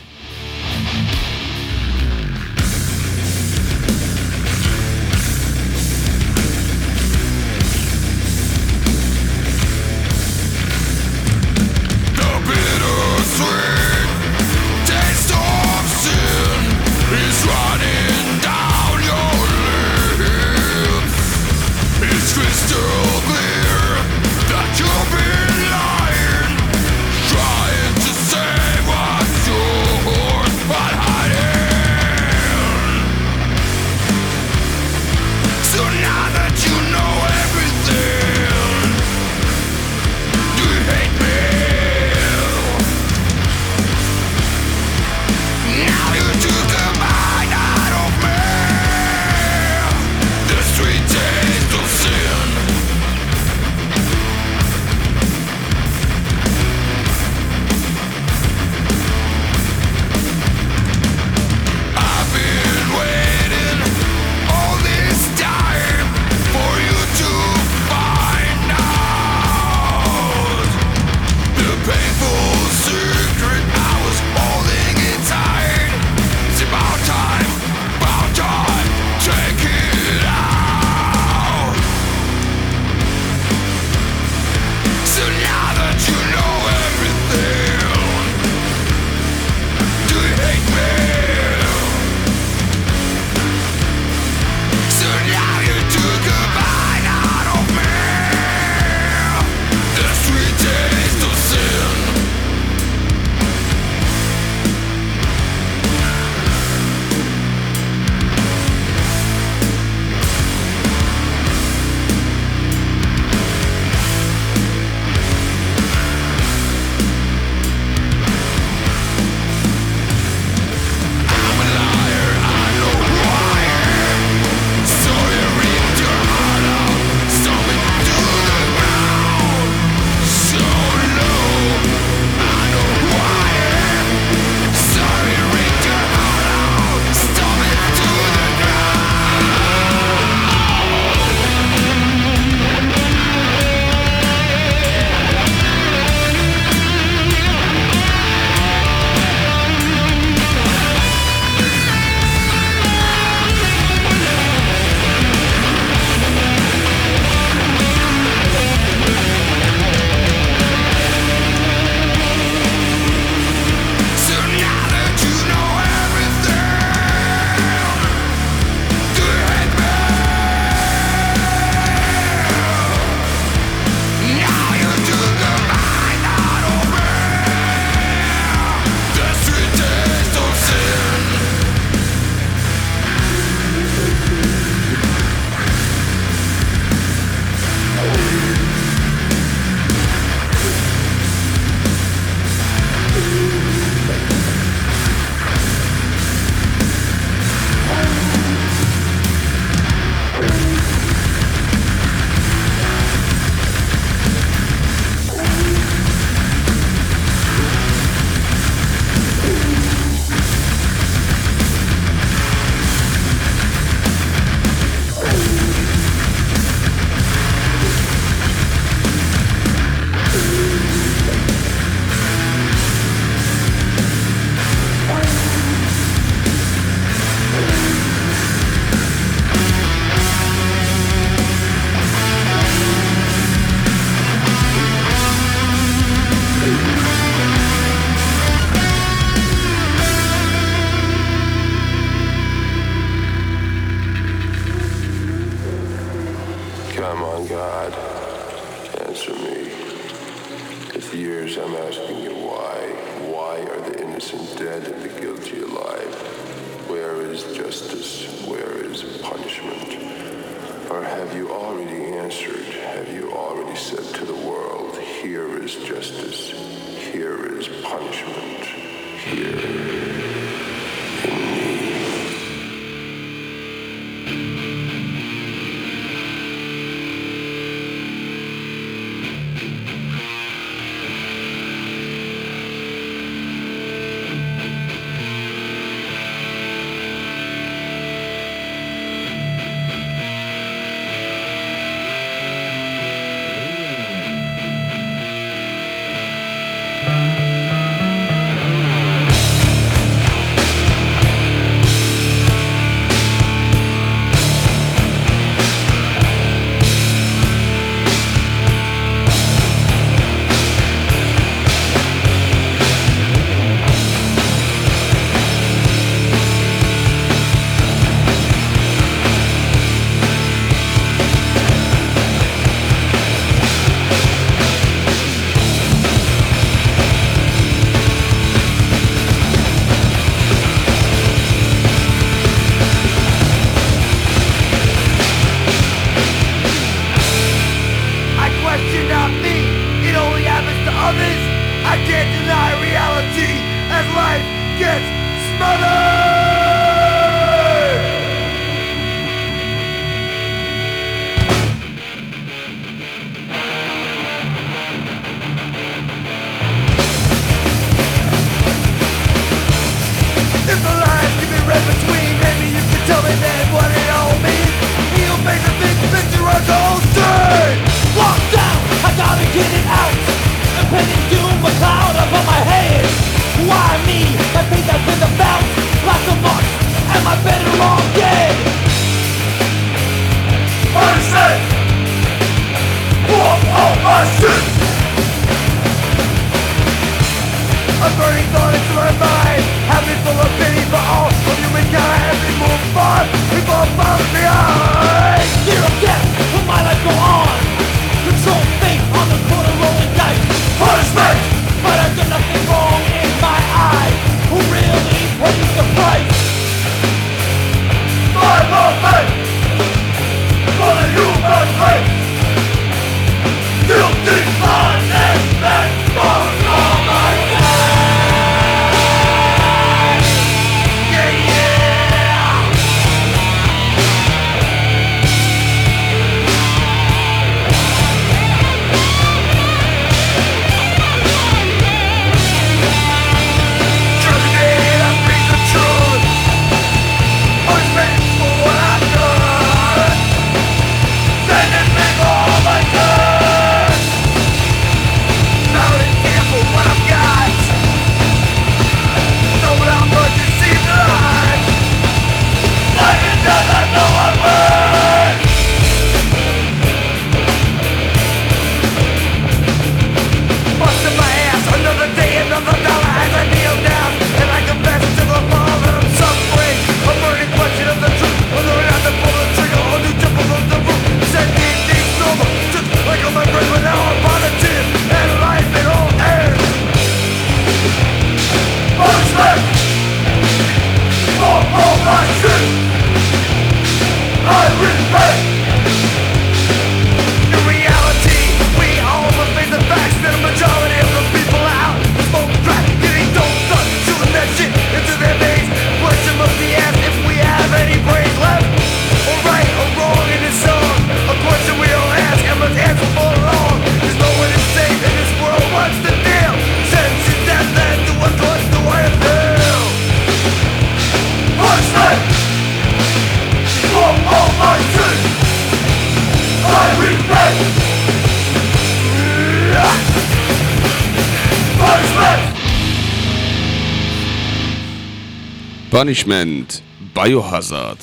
Punishment, Biohazard,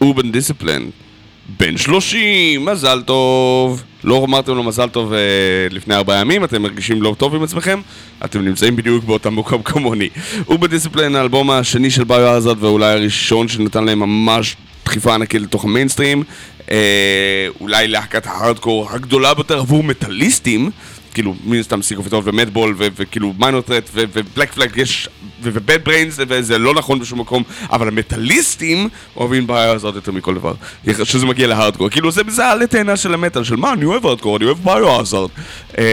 Urban Discipline, בן 30, מזל טוב. לא אמרתם לו מזל טוב uh, לפני ארבעה ימים, אתם מרגישים לא טוב עם עצמכם, אתם נמצאים בדיוק באותם מקום כמוני. Urban Discipline האלבום השני של Biohazard ואולי הראשון שנתן להם ממש דחיפה ענקית לתוך המיינסטרים, אה, אולי להקת ההארדקור הגדולה ביותר עבור מטאליסטים, כאילו מן הסתם סיגופיטוב ומטבול וכאילו Minor Threat ו-Black Flag, יש ו-Bad Brains, וזה לא נכון בשום מקום, אבל המטאליסטים אוהבים Biohazard יותר מכל דבר, שזה מגיע להארדקור, כאילו זה, זה העלה תאנה של המטאל, של מה, אני אוהב הארדקור, אני אוהב Biohazard. אה,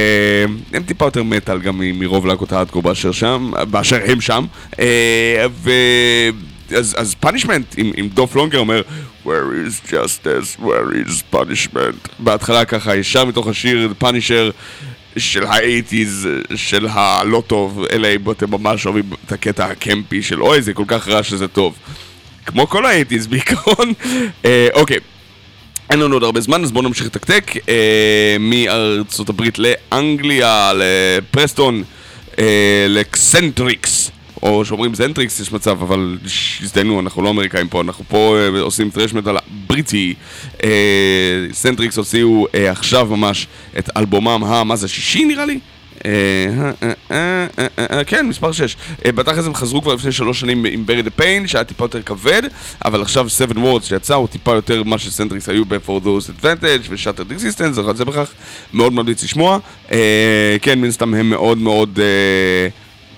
הם טיפה יותר מטאל גם מרוב להקות הארדקור באשר שם, באשר הם שם, אה, ו... אז, אז Punishment, אם, אם דולף לונדגרן אומר Where is justice, where is punishment? בהתחלה ככה, ישר מתוך השיר Punisher של האייטיז, של הלא טוב, אלא אם אתם ממש אוהבים את הקטע הקמפי של אוי זה כל כך רע שזה טוב. כמו כל האייטיז בעיקרון. אה, אוקיי. אין לנו עוד הרבה זמן, אז בואו נמשיך לתקתק אה, מארצות הברית לאנגליה, לפרסטון, אה, ל-Xentrix או שאומרים זנטריקס יש מצב, אבל הזדיינו, אנחנו לא אמריקאים פה, אנחנו פה אה, עושים טרש מטאל בריטי. אה, Xentrix הוציאו אה, עכשיו ממש את אלבומם, ה... מה זה, שישי נראה לי? אה, כן, מספר 6. אה, בתכלס הם חזרו כבר לפני שלוש שנים עם Bury the Pain, שהיה טיפה יותר כבד, אבל עכשיו 7 Words שיצא הוא טיפה יותר מה ש-Xentrix היו ב- For Whose Advantage ו-Shattered Existence, זה בכך מאוד ממליץ לשמוע. כן, מן הסתם הם מאוד מאוד...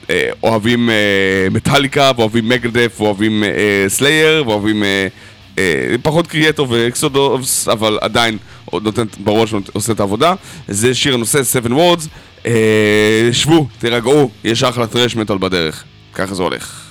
אה, אוהבים אה, מטאליקה, ואוהבים Megadeth, ואוהבים אה, סלייר, ואוהבים פחות קריאטור ואקסודוס, אבל עדיין נותן בראש ועושה את העבודה. זה שיר הנושא 7 Words. שבו, תירגעו, יש אחלה טרש מטאל בדרך. ככה זה הולך.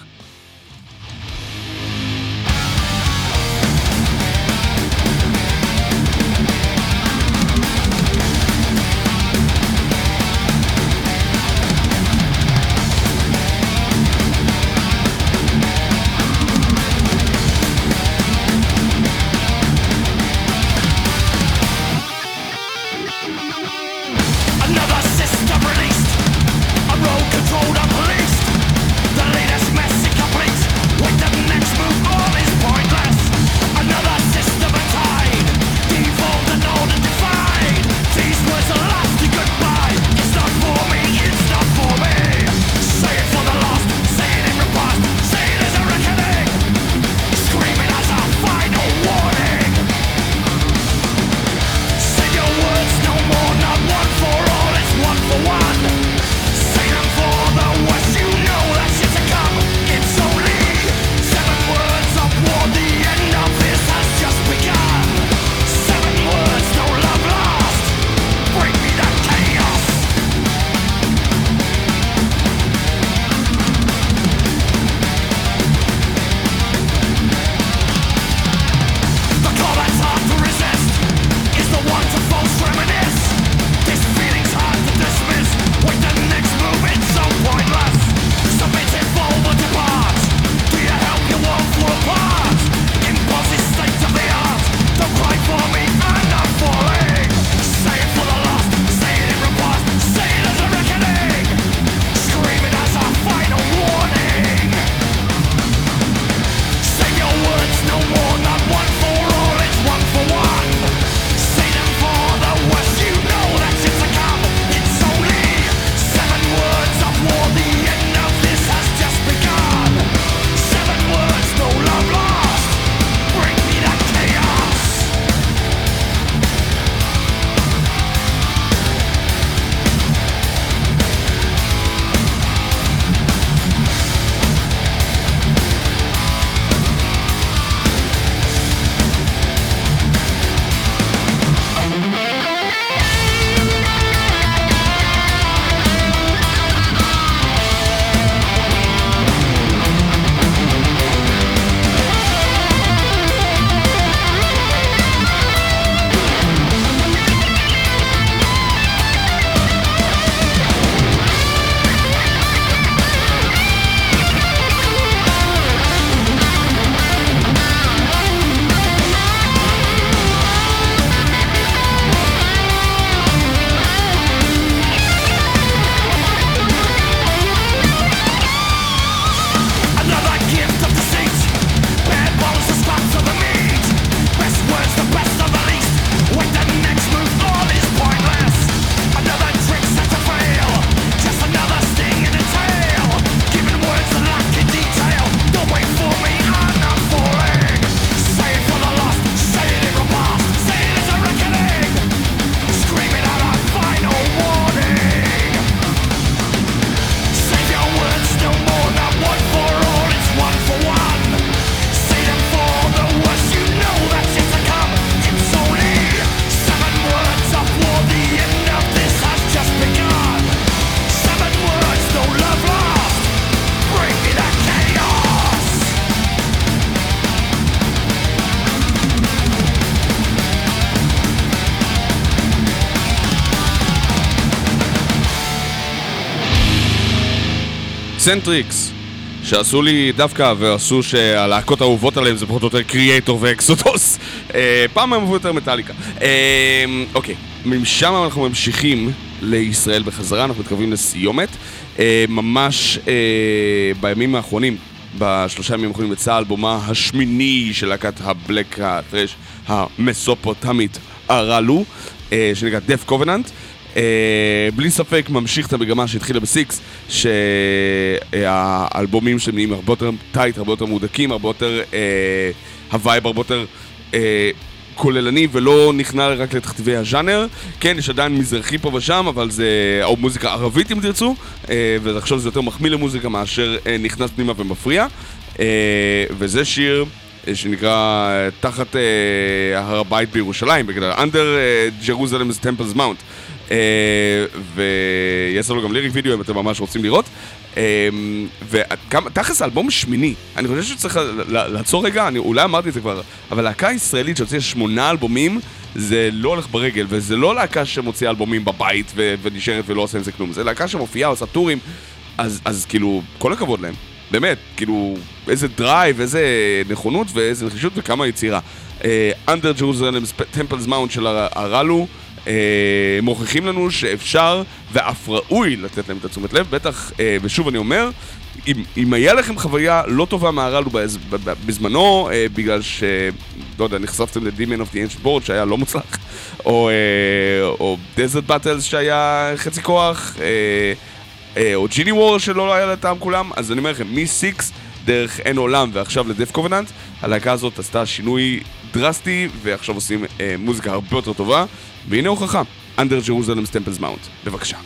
Xentrix, שעשו לי דווקא ועשו שהלהקות האהובות עליהם זה פחות או יותר Kreator ו-Exodus. אה, פעם הם אהבו יותר מטאליקה. אה, אוקיי, משם אנחנו ממשיכים לישראל בחזרה, אנחנו מתקרבים לסיומת. אה, ממש בימים האחרונים, בשלושה ימים האחרונים יצא האלבום השמיני של להקת הבלק הטרש המסופוטמית Arallu, אה, שנקרא Death Covenant. Uh, בלי ספק ממשיך את המגמה שהתחילה בסיקס, שהאלבומים שלהם נהיים הרבה יותר tight, הרבה יותר מהודקים, הרבה יותר, uh, הווייב הרבה יותר uh, כוללני ולא נכנע רק לתכתיבי הז'אנר. כן, יש עדיין מזרחי פה ושם, אבל זה, או מוזיקה ערבית אם תרצו, uh, ועכשיו זה יותר מחמיא למוזיקה מאשר uh, נכנס פנימה ומפריע. Uh, וזה שיר... שנקרא אה, תחת uh, הר הבית בירושלים, בגלל Under uh, Jerusalem's Temple's Mount. Uh, ויש לנו גם ליריק וידאו אם אתם ממש רוצים לראות. Uh, ותכלס האלבום שמיני, אני חושב שצריך לעצור רגע, אני אולי אמרתי את זה כבר, אבל להקה ישראלית שהוציאה שמונה אלבומים, זה לא הולך ברגל, וזה לא להקה שמוציאה אלבומים בבית ונשארת ולא עושה עם זה כלום, זה להקה שמופיעה, עושה טורים, אז, כאילו, כל הכבוד להם. באמת, כאילו, איזה drive, איזה נכונות ואיזה נחישות וכמה יצירה. Under Jerusalem Temple's Mount של Arallu, uh, מוכיחים לנו שאפשר ואף ראוי לתת להם את התשומת לב, בטח, uh, ושוב אני אומר, אם, אם היה לכם חוויה לא טובה מ-Arallu בז, בזמנו, uh, בגלל ש... לא יודע, נחשפתם ל Demon of the Ancient World שהיה לא מוצלח, או, או Desert Battles שהיה חצי כוח, אה, או ג'יני וור שלא היה לטעם כולם, אז אני אומר לכם, מ-6 דרך אין עולם ועכשיו לדף קובננט, הלהקה הזאת עשתה שינוי דרסטי, ועכשיו עושים אה, מוזיקה הרבה יותר טובה, והנה הוכחה, Under Jerusalem Temples Mount, בבקשה.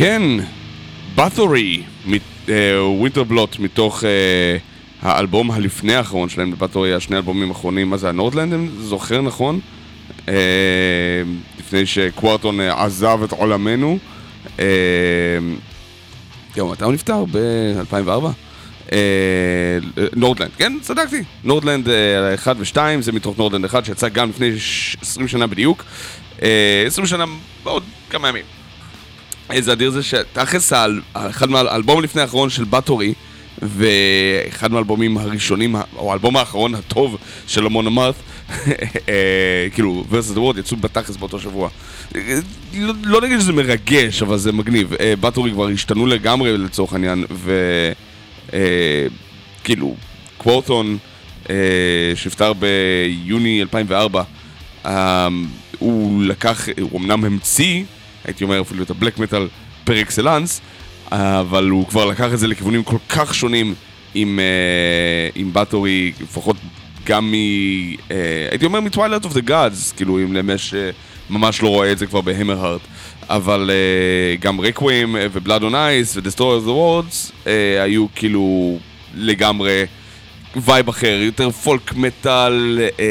כן, Bathory, Vinterblot, מתוך אה, האלבום הלפני האחרון שלהם, Bathory, השני האלבומים האחרונים, מה זה, ה-Nordland, אם זוכר נכון? אה, לפני שקוורטון אה, עזב את עולמנו. אה, מתי הוא נפטר? ב-2004? אה, Nordland, כן, צדקתי. Nordland 1 ו-2, זה מתוך Nordland 1 שיצא גם לפני ש- 20 שנה בדיוק. אה, 20 שנה בעוד כמה ימים. איזה אדיר זה שתכלס, אחד מהאלבום לפני האחרון של בתורי, ואחד מהאלבומים הראשונים, או האלבום האחרון הטוב של המון אמרת, כאילו, ורסס דה וורד יצאו בתכלס באותו שבוע. אה, לא, לא נגיד שזה מרגש, אבל זה מגניב. אה, בתורי כבר השתנו לגמרי לצורך העניין, וכאילו, קוורטון, אה, שנפטר ביוני 2004, אה, הוא לקח, הוא אמנם המציא, הייתי אומר אפילו את הבלק מטאל par excellence, אבל הוא כבר לקח את זה לכיוונים כל כך שונים עם, אה, עם Bathory, לפחות גם מ... אה, הייתי אומר מ-Twilight of the Gods, כאילו אם למי שממש לא רואה את זה כבר ב-Hammerheart, אבל אה, גם Requiem ו-Blood on Ice ו-Destroyer of the Worlds היו כאילו לגמרי vibe אחר, יותר folk metal, אה,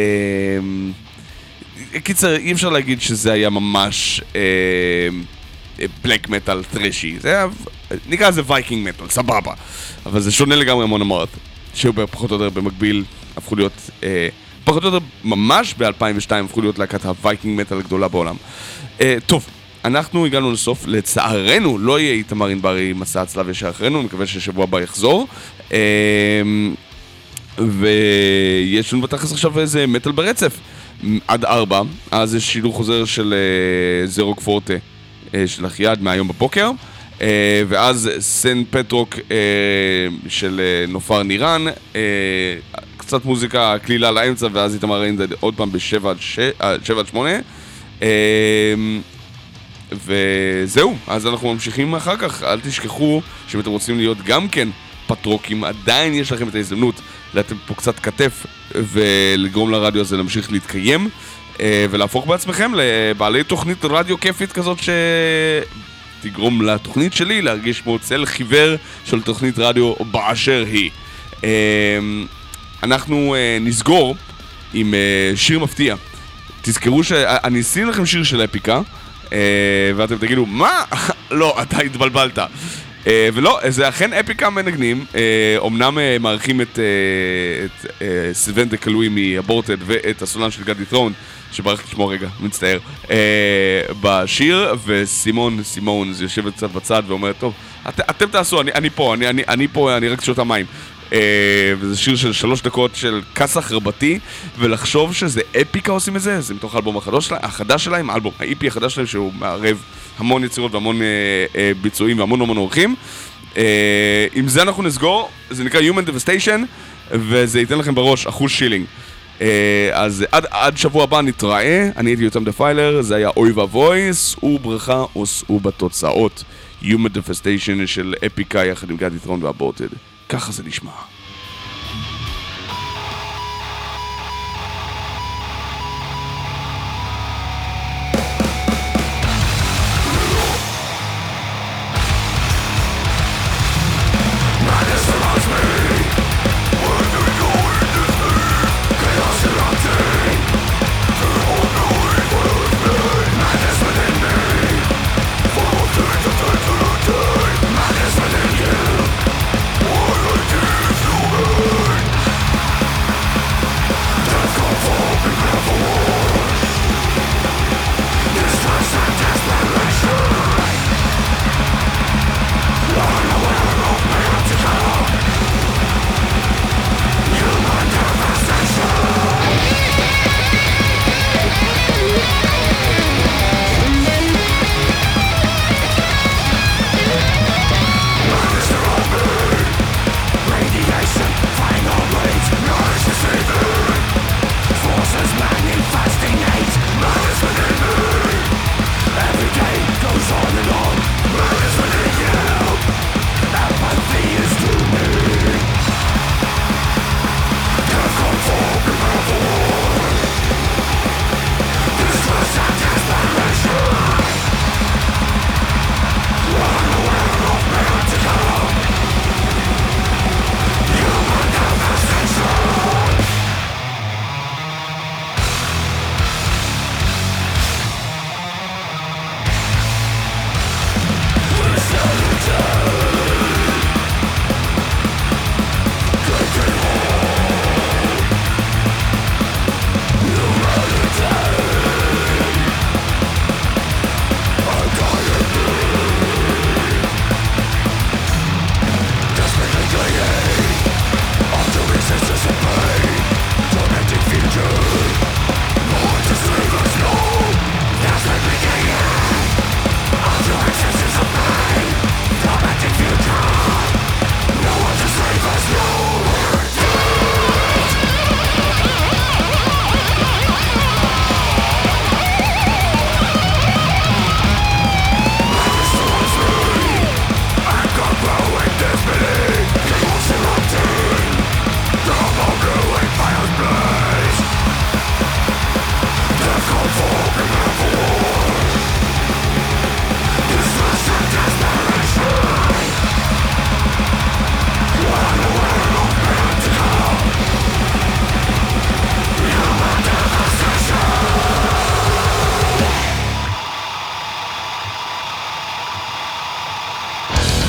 קיצר, אי אפשר להגיד שזה היה ממש black metal טרשי, זה היה, נקרא לזה Viking metal, סבבה. אבל זה שונה לגמרי Amon Amarth, שהיו פחות או יותר במקביל, הפכו להיות, אה, פחות או יותר ממש ב-2002 הפכו להיות להקת ה Viking metal הגדולה בעולם. אה, טוב, אנחנו הגענו לסוף, לצערנו לא יהיה איתמר ענברי מסע הצלב ישר אחרינו, מקווה ששבוע הבא יחזור. אה, ויש לנו בתכלס עכשיו איזה מטאל ברצף. עד ארבע, אז יש שילוב חוזר של אה, זרוק פורטה אה, של אחייד מהיום בבוקר. אה, ואז סן פטרוק של נופר נירן, קצת מוזיקה קלילה לאמצע, ואז איתמר אינדד עוד פעם בשבע עד שמונה. אה, וזהו, אז אנחנו ממשיכים אחר כך. אל תשכחו שאם אתם רוצים להיות גם כן פטרוקים, עדיין יש לכם את ההזדמנות לתת פה קצת כתף ולגרום לרדיו הזה להמשיך להתקיים אה, ולהפוך בעצמכם לבעלי תוכנית רדיו כיפית כזאת שתגרום לתוכנית שלי להרגיש כמו צל חיוור של תוכנית רדיו באשר היא. אה, אנחנו אה, נסגור עם שיר מפתיע. תזכרו שאני אשים לכם שיר של אפיקה, ואתם תגידו, מה? לא, אתה התבלבלת. אה, ולא, זה אכן אפיקה מנגנים, אה, אומנם אה, מארחים את, אה, את אה, סילבן דקלוי מאבורטד ואת הסולן של גדי ת'רון, שברח לשמו רגע, מצטער, אה, בשיר, וסימון סימונס יושבת קצת בצד ואומרת, טוב, את, אתם תעשו, אני, אני פה, אני, אני, אני פה, אני רק שותה מים. Uh, וזה שיר של שלוש דקות של כסח רבתי, ולחשוב שזה אפיקה עושים את זה, זה מתוך האלבום החדש, שלה, החדש שלהם, האלבום, האיפי החדש שלהם, שהוא מערב המון יצירות והמון uh, uh, ביצועים והמון המון אורחים. Uh, עם זה אנחנו נסגור, זה נקרא Human Devastation, וזה ייתן לכם בראש אחוז שילינג. Uh, אז עד, עד שבוע הבא נתראה, אני הייתי יותם דפיילר, זה היה אוי ואבוי, שאו ברכה או שאו בתוצאות. Human Devastation של אפיקה יחד עם גדי טרון והבורטד. ככה זה נשמע.